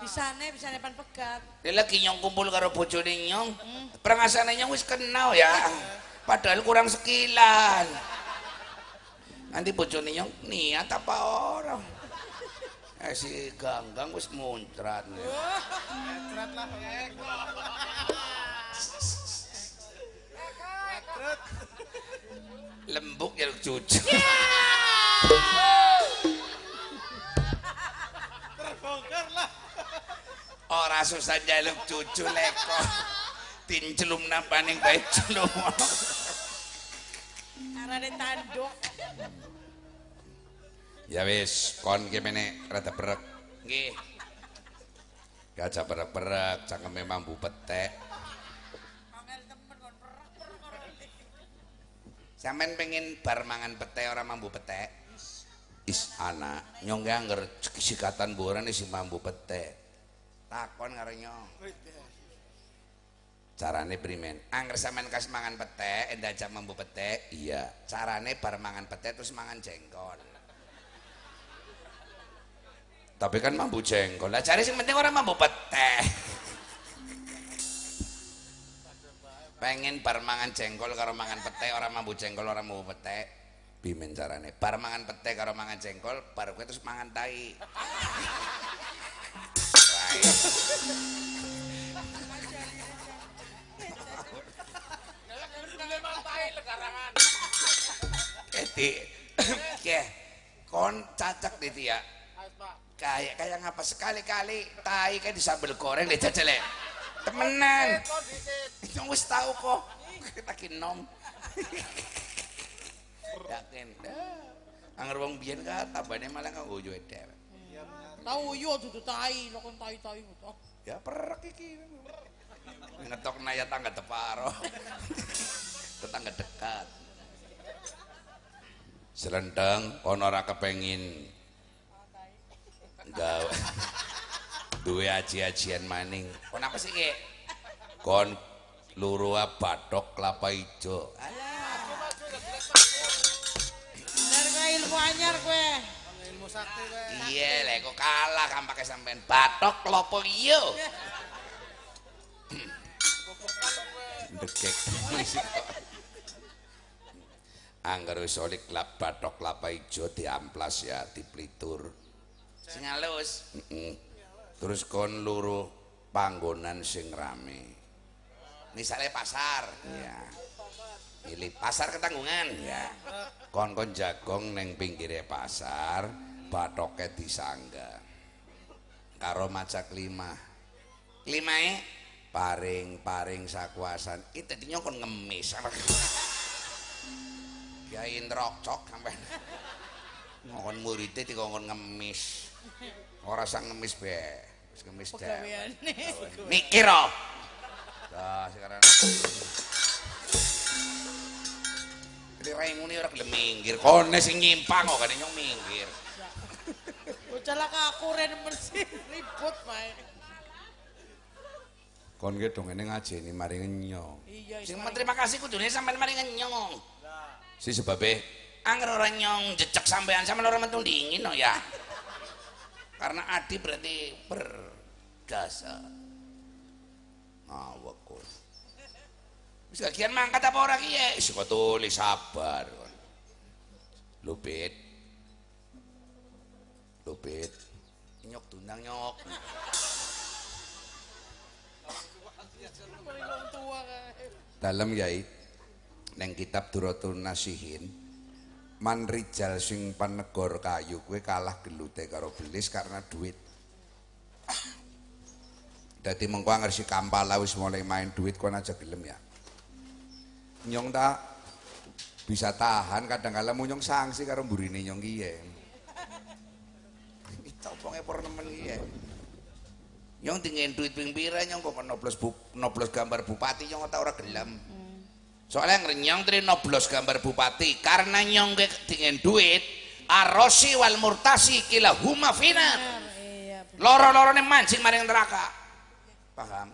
Bisane bisane pan pegat. Dia lagi nyong kumpul karo bojone nyong. Prangasane nyong wis kenal ya. Padahal kurang sekilan. Nanti bojone nyong niat apa orang? Eh si Ganggang wis muncrat nih. Lembuk ya cucu. Terbongkar lah. Ora susah jaluk cucu leko. Tincelum nampaning bae celum. Arane tanduk. Ya wis, kon ki mene rada berek. Nggih. Gajah berek-berek, cangkeme mambu petek. Sampeyan pengen bar mangan petek ora mambu petek? Is anak, nyong ge angger sikatan borane si mambu petek. Takon karo nyong. Carane primen? Angger sampean kas mangan petek, endajak mambu petek, iya. Carane bar mangan petek terus mangan jengkol. Tapi kan mampu jengkol. Lah cari sing penting orang mampu petek. Pengen bar mangan jengkol karo mangan petek, orang mampu jengkol orang mampu petek. Bimen carane. Bar mangan petek karo mangan jengkol, bar kowe terus mangan tai. Tai. Edi, ke, kon cacak di ya. kayak kayak ngapa sekali-kali tai kayak disambel goreng deh jajale temenan. Yang wis tahu kok. Kita kinom. Yakin anggar wong biyen ka tabane malah kanggo uyu dhewe Tahu yo dudu tai, lho kon tai-tai ya perek iki. Ngetok naya tangga teparo tetangga dekat. Selendang ono ora kepengin gawe duwe aji-ajian maning. Kon apa sih ki? Kon lurua batok kelapa ijo. Bener kowe ilmu anyar kowe. Ilmu sakti kae. iya lek kok kalah kan pakai sampean. Batok kelapa ijo dekek anggar wis oleh klap batok kelapa ijo diamplas ya diplitur. Sing halus terus kon luru panggonan sing rame. Misalnya pasar. Ya pilih pasar ketanggungan ya. Kon kon jagong neng pinggirnya pasar batoknya disangga. Karo macak lima lima paring paring sakuasan. Itu tadinya kon ngemis kiai ngerokcok sampai ngomong muridnya dikongkon ngemis. Ora sang ngemis be. Wis ngemis Gaweane. mikir oh. Dah sekarang. Jadi raimu ini orang gelem minggir. Kone sing nyimpang kok kan nyong minggir. Celaka aku ren mesti ribut mae. kon ki dongene ngajeni mari ngenyong. Iya, Sing Ismail. terima kasih kudune sampean mari nyong. Si sebabe angger ora nyong jejak sampean sampean ora mentung dingin no ya. Karena adi berarti berdasa. Ngawak kok. Wis kagian mangkat apa ora ki ya? Wis kok tulis sabar. Lupit. Lupit. Nyok tundang nyok. Paling wong tua kae. dalem yai neng kitab Duratun Nasihin man rijal sing panegor kayu kue kalah gelute karo belis karena duit dadi mengko anger si kampala wis mulai main duit kon aja gelem ya nyong tak bisa tahan kadang kala munyong sanksi karo mburine nyong kiye Itu oponge por nemen ki ya. Nyong tingin duit ping pira nyong kok noblos bu, noblos gambar bupati nyong ora ora gelem. Soalnya ngrenyong tri noblos gambar bupati karena nyong ge tingin duit arosi wal murtasi kila huma finar. Iya. Loro-lorone mancing maring neraka. Paham?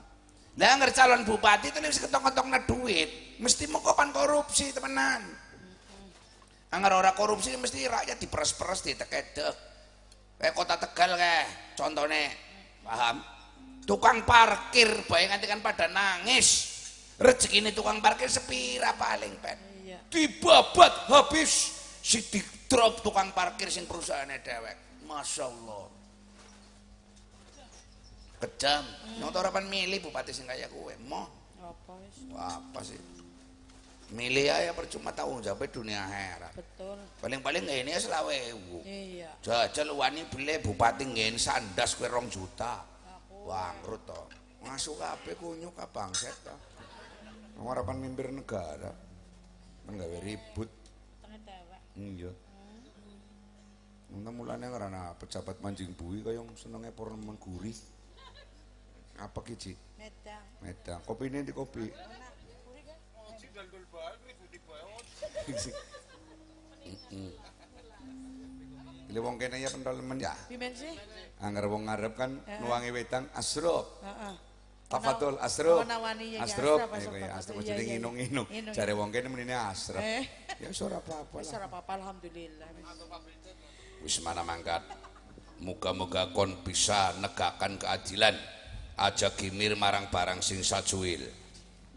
Lah angger calon bupati itu wis ketong-ketongna duit, mesti mengkopan korupsi temenan. Angger ora korupsi mesti rakyat diperes-peres ditekedek. Kayak kota Tegal kayak contohnya, paham? Tukang parkir nganti kan pada nangis. Rezeki ini tukang parkir sepira paling pen. Iya. Dibabat habis si di drop tukang parkir sing perusahaannya dewek. Masya Allah. Kejam. Nyong tau rapan milih bupati sing kaya kowe. Moh. Apa apa sih? Milih aja percuma tahu jawab dunia akhirat. Betul. Paling-paling ini ya selawe. Iya. Jajal wani beli bupati ngene sandas kue rong juta. Bangkrut to. Masuk kabeh kunyuk ka bangset to. Wong arepan mimpin negara. Kan gawe ribut. Iya. Untung mulane karena pejabat mancing bui kaya senenge purnemen gurih. Apa ki, Ci? Medang. Medang. Kopi ini di kopi. Ini wong kene ya pentol men ya. Pimen sih? Angger wong ngarep kan nuwangi wedang asrup. Heeh. Tafadhol asrup. asrup Iya, jadi iya, iya. nginung-nginung. Nginung. Jare wong kene menine asrup. Eh. Ya wis ora apa-apa Wis ora apa-apa alhamdulillah. Wis mana mangkat. Muga-muga kon bisa negakkan keadilan. Aja gimir marang barang sing sajuil.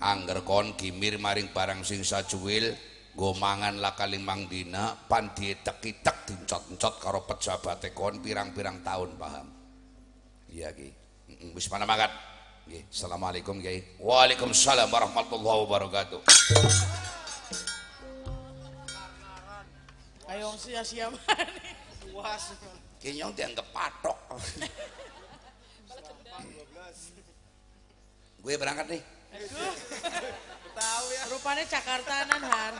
Angger kon gimir maring barang sing sajuil, nggo mangan lakali mang dina pan dietek-itek dincot-encot karo pejabate kon pirang-pirang tahun paham. Iya ki. Wis mana mangkat. Nggih, Assalamualaikum Kiai. Waalaikumsalam warahmatullahi wabarakatuh. Ayo sia-sia mana? Puas. Kayaknya dianggap patok. Gue berangkat nih. Tahu ya. Rupanya Jakartanan har.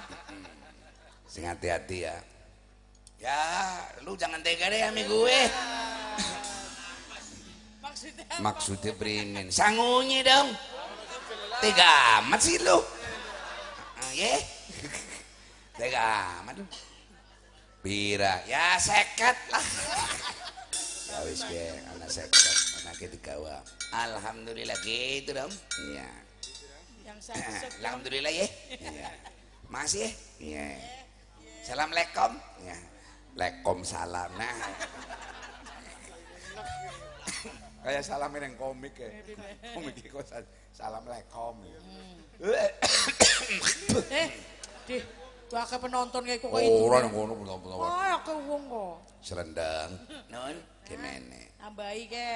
Sing hati-hati ya. Ya, lu jangan tega deh sama gue. Maksudnya Maksudnya beringin. Sangunyi dong. Tega amat sih lu. Ah, Ye. Tega amat lu. Pira, ya seket lah. Ya wis gue, anak seket, anaknya digawa. Alhamdulillah gitu dong. Iya. yang satu Alhamdulillah ya. Iya. Masih ya? Iya. Assalamualaikum. Ya. Lekom salam. Nah, Kayak salamin yang komik ya. Komik kok sa- Assalamualaikum. Eh, di Waka penonton kayak kok itu. Orang yang ngono betul-betul. Oh, aku wong kok. selendang. Non, gimana? Tambahi ke.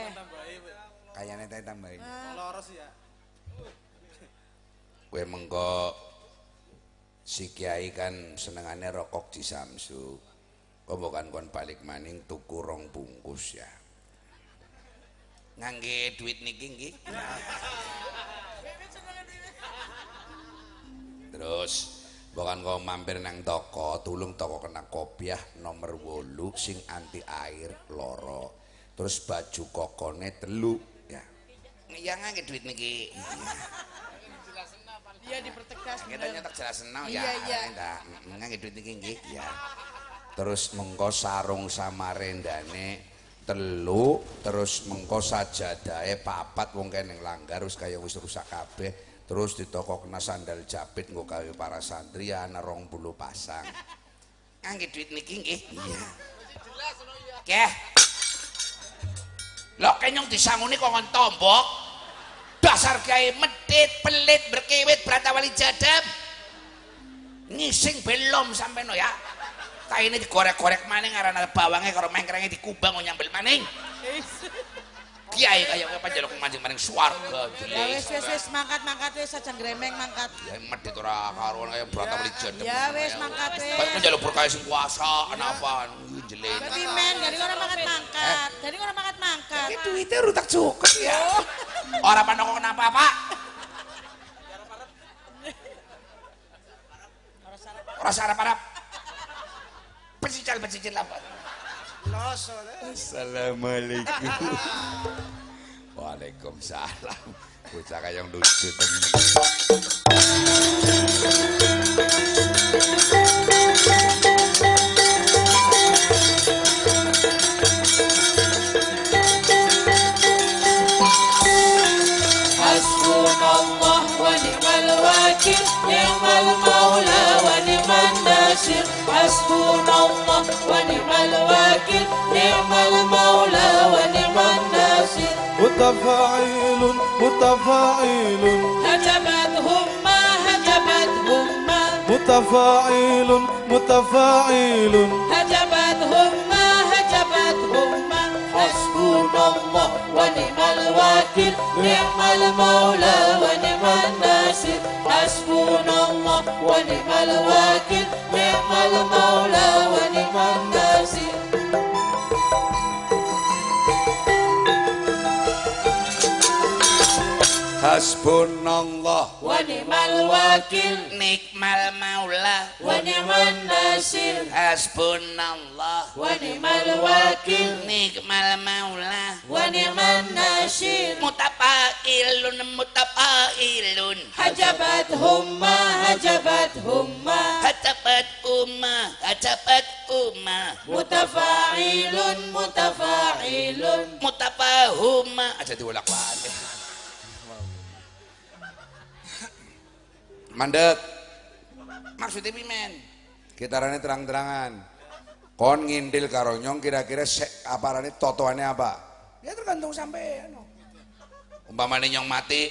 Kayaknya tadi tambahin. Loros ya. Kue mengko si kiai kan senengannya rokok di Samsu. Kok bukan kon balik maning tuku rong bungkus ya. Ngangge duit niki nggih. Terus bukan kau mampir nang toko, tulung toko kena kopiah nomor wolu sing anti air loro. Terus baju kokone telu ya. Ya ngangge duit niki. Iya dipertegas kita nyetak jelas Iya, ya iya. enggak nggak duit iki nggih ya terus mengko sarung sama rendane telu terus mengko sajadahe papat wong kene langgar wis kaya wis rusak kabeh terus ditoko kena sandal jepit nggo gawe para santri ana 20 pasang Angge duit niki nggih. Iya. Keh. Lho kenyong disanguni kok ngon tombok. Dasar kiai medit, pelit, berkewit, beratawali jadab. Ngising belum sampai no ya. Tak ini digorek-gorek maning karena bawangnya karo mengkrengnya dikubang mau nyambel maning. Kiai kaya kowe panjaluk mancing maning swarga Ya wis wis wis mangkat mangkat wis aja gremeng mangkat. Ya medit ora karuan kaya beratawali jadab. Ya wis mangkat wis. menjaluk berkaya sing kuasa, kenapa? Jelit. Tapi men, dari orang mangkat mangkat. Dari orang mangkat mangkat. Ini duitnya rutak cukup ya. Orang pandang kenapa pak? Orang sarap harap. Pecicil pecicil apa? Loso deh. Assalamualaikum Waalaikumsalam bocah kaya lucu temen حسبنا الله ونعم الوكيل نعم المولى ونعم الناصر. متفاعل متفاعل. هجمتهم ما هجمتهم ما. متفاعل متفاعل. هجمتهم ما هجمتهم ما. حسبنا الله ونعم الوكيل نعم المولى ونعم الناصر. حسبنا الله ونعم الوكيل نعم المولى ونعم الناصر Hasbunallah. Wa ni'mal wakil. Nikmal maula wa ni'man nasir. Hasbunallah. Wa ni'mal wakil. Nikmal maula wa ni'man nasir. Mutafailun mutafailun. Hajabat humma hajabat humma. Hajabat umma hajabat umma. Mutafailun mutafailun. Mutafahuma aja diulak balik mandek Maksudnya pimen gitarane terang-terangan kon ngindil karo nyong kira-kira sek aparane totoane apa Ya tergantung sampean. Umpamane nyong mati,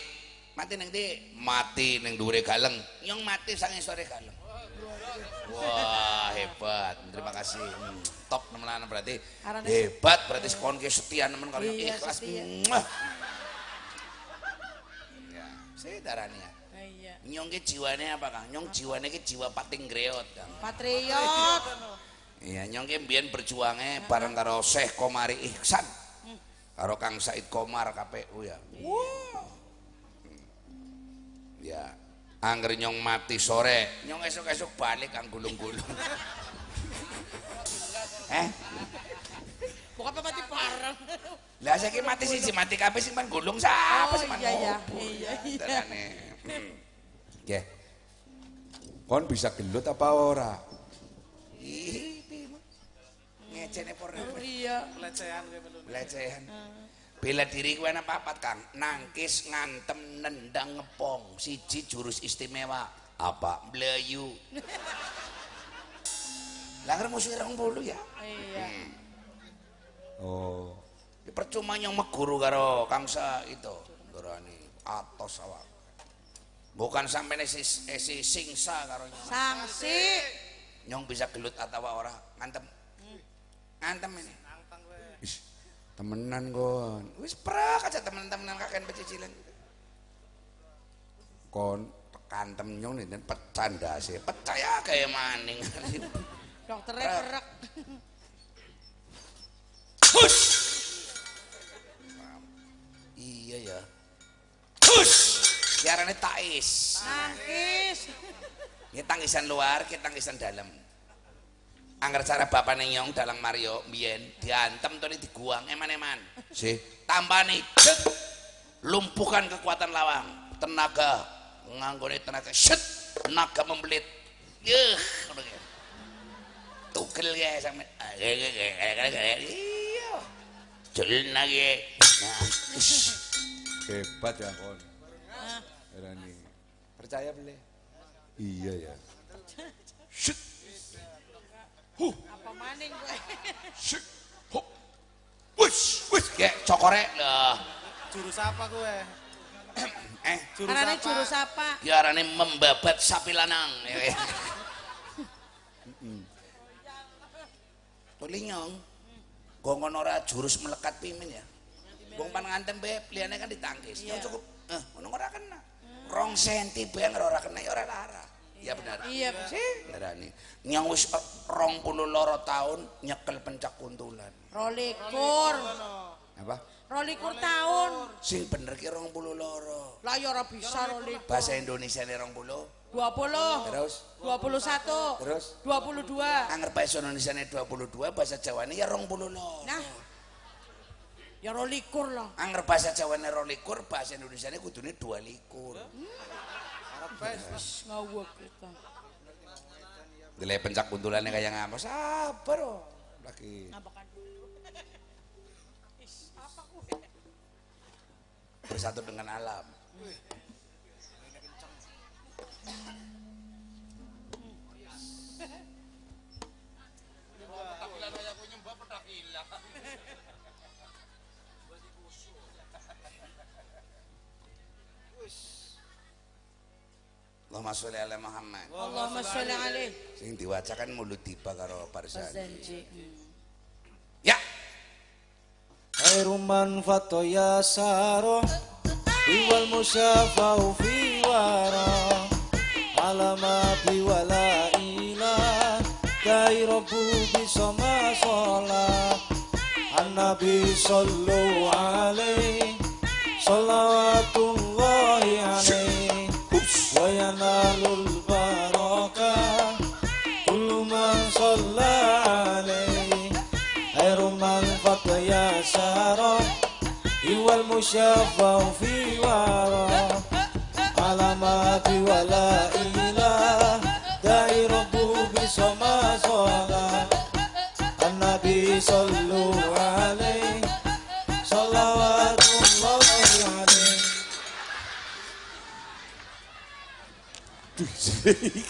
mati neng di, mati neng dhuwure galeng. Nyong mati sang sore galeng. Wah, hebat. Terima kasih. Hmm, top nemenan berarti. Arane- Hebat berarti sekon ke setia nemen kalau Iya, ikhlas. setia. Muah. Ya, sedarane ya. Nyong ke jiwane apa Kang? Nyong jiwane ke jiwa pating greot Kang. Patriot. Iya, nyong ki mbiyen berjuangnya bareng karo Syekh Komari Ihsan. Karo Kang Said Komar KPU ya. Hmm. Ya, angger nyong mati sore, nyong esuk-esuk balik kang gulung-gulung. eh, Pokoknya mati parang. lah saiki mati siji mati kabeh sing pan gulung sapa Oh, sing pan iya, iya. Iya, iya. Nggih. kon bisa gelut apa ora? Ngecene por Iya. Pelecehan gue belum. pelecehan. Bela diri kuwi ana papat, Kang. Nangkis, ngantem, nendang, ngepong. Siji jurus istimewa. apa Melayu. Lah musuh rong bulu ya. Iya. oh Ya, Percuma yang meguru karo Kangsa itu. Ngerani atos awak. Bukan sampai si, eh, si singsa karo nyong. Sanksi. Nyong bisa gelut atau ora ngantem. Ngantem ini. Ish, temenan kon Wis prak aja teman-teman kakek pecicilan. kon kantem nyong nih pecandase Percaya kayak maning. Dokternya perak. iya ya. Hush! Siarane tais. Nangkis. Ini tangisan luar, kita tangisan dalam. Angger cara bapak nyong dalang Mario Bien diantem tuh diguang eman-eman. sih Tampani cek lumpuhkan kekuatan lawang, tenaga nganggone tenaga set naga membelit. Yeuh. Tugel ya sampe. Iya. Jelna ge. Nah. Hebat ya kon. Rani. Percaya boleh? Iya ya. Apa maning gue? Syuk. Hop. Wus, wus. Kayak cokore lah. Jurus apa gue? Eh, Jurus Karena apa? jurus apa? ya arane membabat sapi lanang. Ya, ya. Tulinyong. Gongon ora jurus melekat pimin ya. Wong pan ngantem be liyane kan ditangkis. Ya cukup. Eh, ngono ora kena. rong senti bener ora kena ora lara. Ya benar. Iya benar nyong wis eh, rong puluh loro tahun nyekel pencak kuntulan. Rolikur. Apa? Rolikur tahun sing bener ki rong puluh loro. Lah ya ora bisa rolikur. Bahasa indonesia ini rong puluh dua puluh. Terus? Dua puluh satu. Terus? Dua puluh dua. Anggar bahasa indonesia ini dua puluh dua bahasa jawa ini ya rong puluh loro. Nah Ya rolikur lah. Angger bahasa Jawa ne rolikur, bahasa Indonesia kudune dua likur. Hmm. Arep wis ngawuk kita. Dile pencak kuntulane kaya ngapa? Sabar oh. Lagi. Ngapakan dulu. Is, apa kuwe? Bersatu dengan alam. Wih. Allahumma sholli ala Muhammad. Allahumma sholli alaih. Sing diwaca kan mulut tiba karo Parsanji. Ya. Khairum man fatoya saro wal musafau fi wara alama bi wala ila kai bu bi sama sala annabi sallu alaihi salawatullahi alaihi وينال البركة كل من صلى عليه. خير من قد يسار هو المشفع في ورى علامات ولا إله داعي ربه بسما صلاة. النبي صلوا عليه. صلوات الله عليه. Jijik.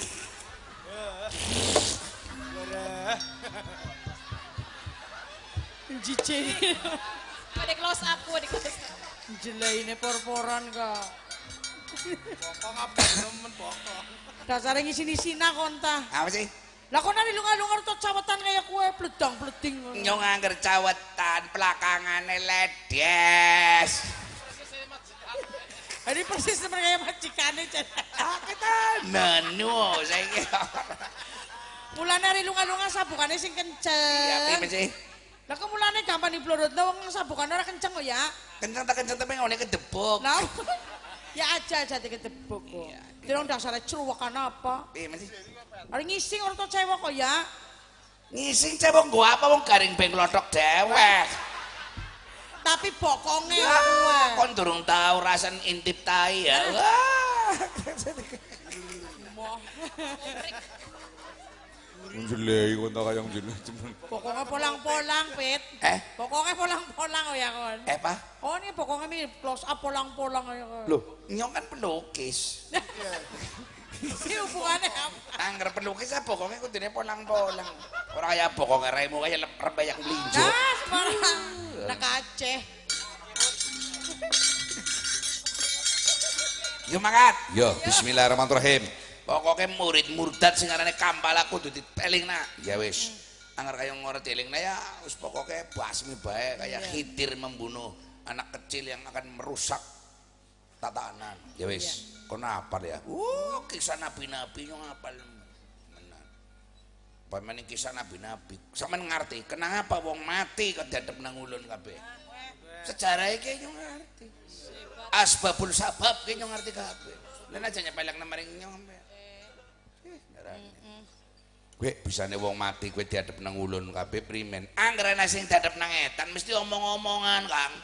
Di close up, di close up. Jelaine porporan kak. Bokong apa temen bokong. Dasarnya ngisi-nisina konta. Apa sih? Lah kok nari lunga-lunga tuh cawetan kayak kue bledang bleding. Nyong angger cawetan pelakangane ledes. Ini persis seperti kayak majikannya. Ah, kita nanu saiki. Mulane hari lunga-lunga sabukannya sing Iya, kenceng. piye sih? Lah kok mulane gampang diblodot wong sabukannya ora kenceng kok ya. Kenceng tak kenceng tapi ngene kedebuk. Lah ya aja aja diketebuk kok. Dirong dasarnya ceruwakan apa? Piye sih? Hari ngising tuh cewek kok ya. Ngising cebok gua apa wong garing beng lotok dewek. Tapi bokongnya Ya, kue. kon durung tahu rasan intip tai ya. Wah. Menjelai kon tak kayang jenuh cuman. Pokoknya polang-polang, Pit. Eh, Pokoknya polang-polang ya kon. eh pa? Oh ini pokoknya mi close up polang-polang ya kon. Loh, nyong kan pelukis. Ini hubungannya apa? Angger pelukis apa pokoknya kudune polang-polang. Ora kaya pokoknya raimu kaya lep- rembayang melinjo. Nah, sembarang. Nak Aceh. Yo mangkat. Yo, bismillahirrahmanirrahim. Pokoknya murid murtad sing arane kampala kudu ditelingna. Ya wis. Angger kaya ngerti telingna ya wis pokoknya basmi bae kaya khidir membunuh anak kecil yang akan merusak tatanan. Ya wis. Kono apal ya. Uh, kisah nabi-nabi nyong apal. Menan. Pamane kisah nabi-nabi. Sampeyan ngerti kenapa wong mati kok dadep nang ulun kabeh. Sejarah iki nyong ngerti. Asbabul sabab ki nyong ngerti kabeh. Lan aja nyepelek nang maring. Eh, ndarane. Kowe bisane wong mati kowe diadep nang ulun kabeh primen. Angger ana sing diadep nang etan mesti omong-omongan, Kang.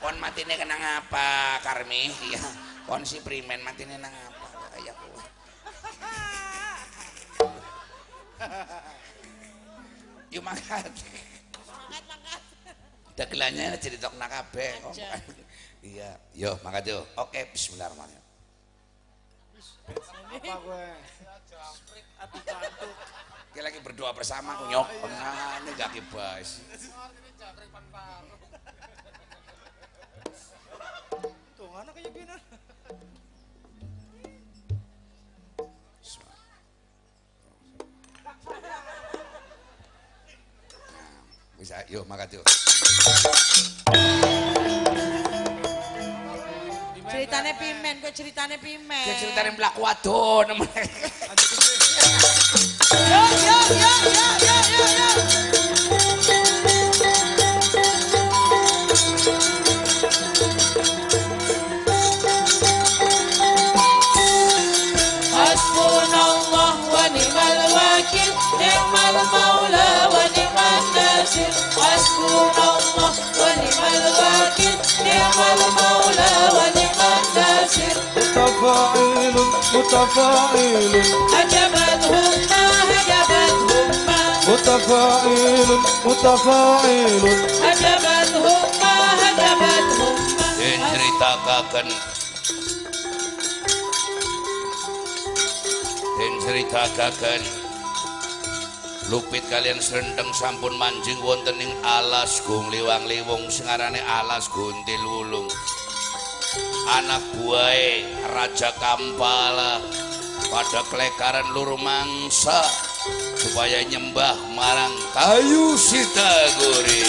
Kon matine kena ngapa, Karmi? Iya. Kon si primen matine nang apa kaya kowe. Yuk mangkat. dagelannya diritokna kabeh. Iya, yo makasih yo. Oke, bismillahirrahmanirrahim. Apa gue? Kita lagi berdoa bersama aku nyok pengane gak kibas. Mana kayak gini? Bisa, yuk makasih. Ceritane pimen, kok ceritane pimen. Dia ceritanya mlaku wadon. Yo yo yo yo yo yo yo. متفائل الله ونعم الوكيل نعم متفائل ونعم الناصر. متفاعل متفاعل. أجبته Lupit kalian serendeng sampun manjing wonten ing alas gung liwang liwung sengarane alas guntil wulung anak buahe Raja Kampala pada kelekaran lur mangsa supaya nyembah marang kayu sitaguri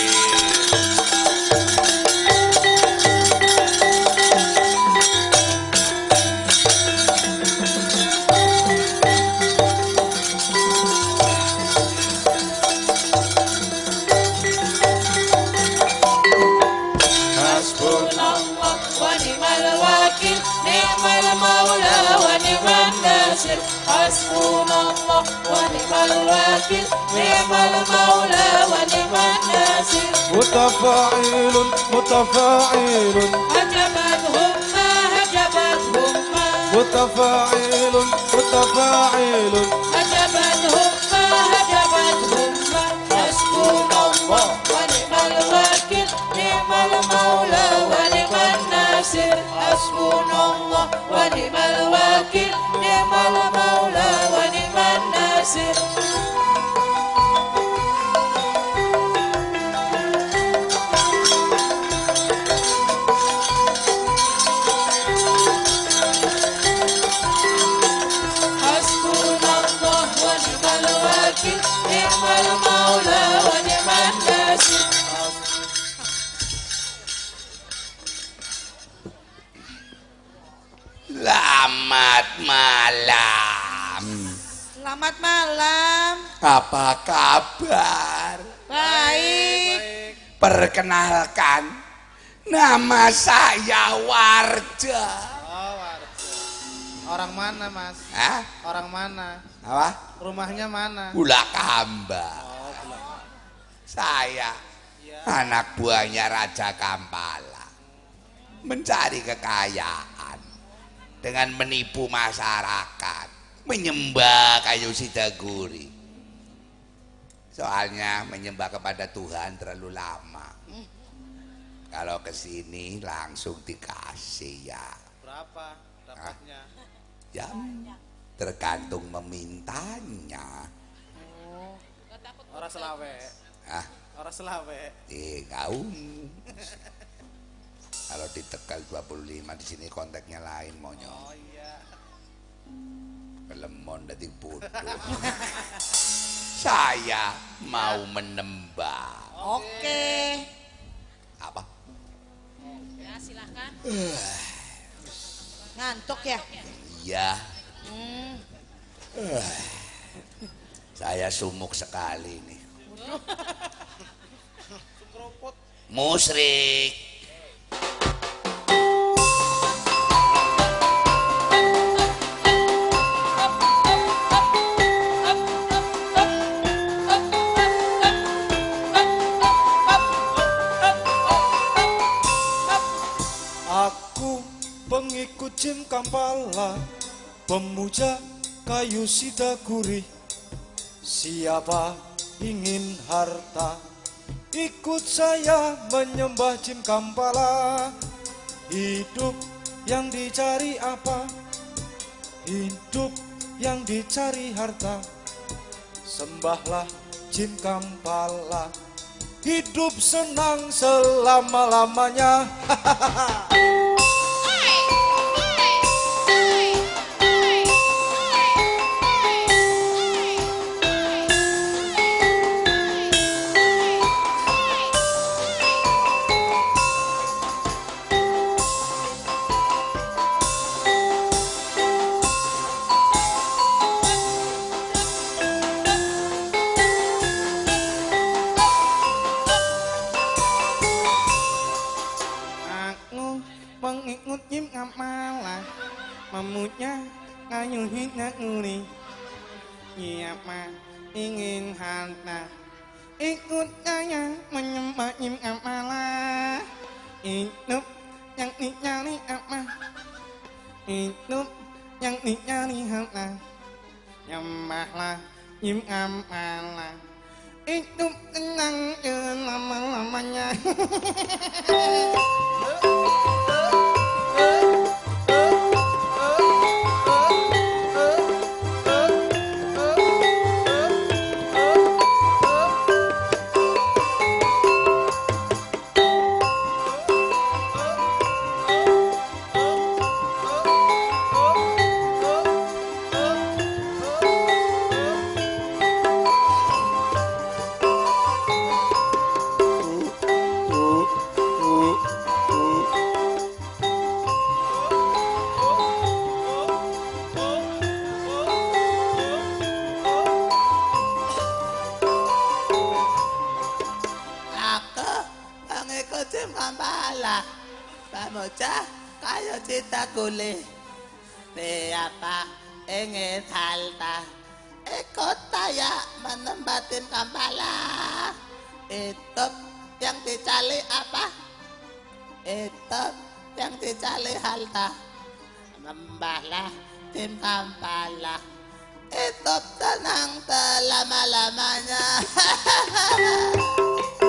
wakil ni'mal maula wa ni'mal nasir متفاعل متفاعل. هجمتهم ما هجمتهم ما. متفاعل متفاعل. هجمتهم ما هجمتهم ما. حسبنا الله ونعم الوكيل نعم المولى ونعم الناصر. حسبنا الله ونعم الوكيل نعم المولى Sit. Apa kabar? Baik. Perkenalkan, nama saya Warja. Oh, warga. Orang mana, Mas? Hah? Orang mana? Apa? Rumahnya mana? Gula Kamba. Saya anak buahnya Raja Kampala. Mencari kekayaan dengan menipu masyarakat, menyembah kayu sidaguri. Soalnya menyembah kepada Tuhan terlalu lama. Kalau ke sini langsung dikasih ya. Berapa dapatnya? Ya, tergantung memintanya. Orang selawe. Ah, Orang selawe. eh kaum. Kalau di Tegal 25 di sini kontaknya lain monyo. Oh iya. Kelemon dadi bodoh. Saya mau menembak. Oke. Apa? Ya, silakan. Ngantuk ya? Iya, Hmm. saya sumuk sekali nih. Musrik. Jim Kampala Pemuja kayu sidaguri Siapa ingin harta? Ikut saya menyembah Jim Kampala. Hidup yang dicari apa? Hidup yang dicari harta. Sembahlah Jin Kampala. Hidup senang selama-lamanya. Aku ngayuhin nguli. Siapa ingin harta Ikut saya menyembah Jim Kamala Hidup yang dicari apa Hidup yang dicari harta Nyembahlah Jim Kamala Hidup tenang selama-lamanya kule. Be apa? Enge salta e kota ya menembatin kepala itu yang dicali apa? Itu yang dicali halta membala tim kambala itu tenang telama-lamanya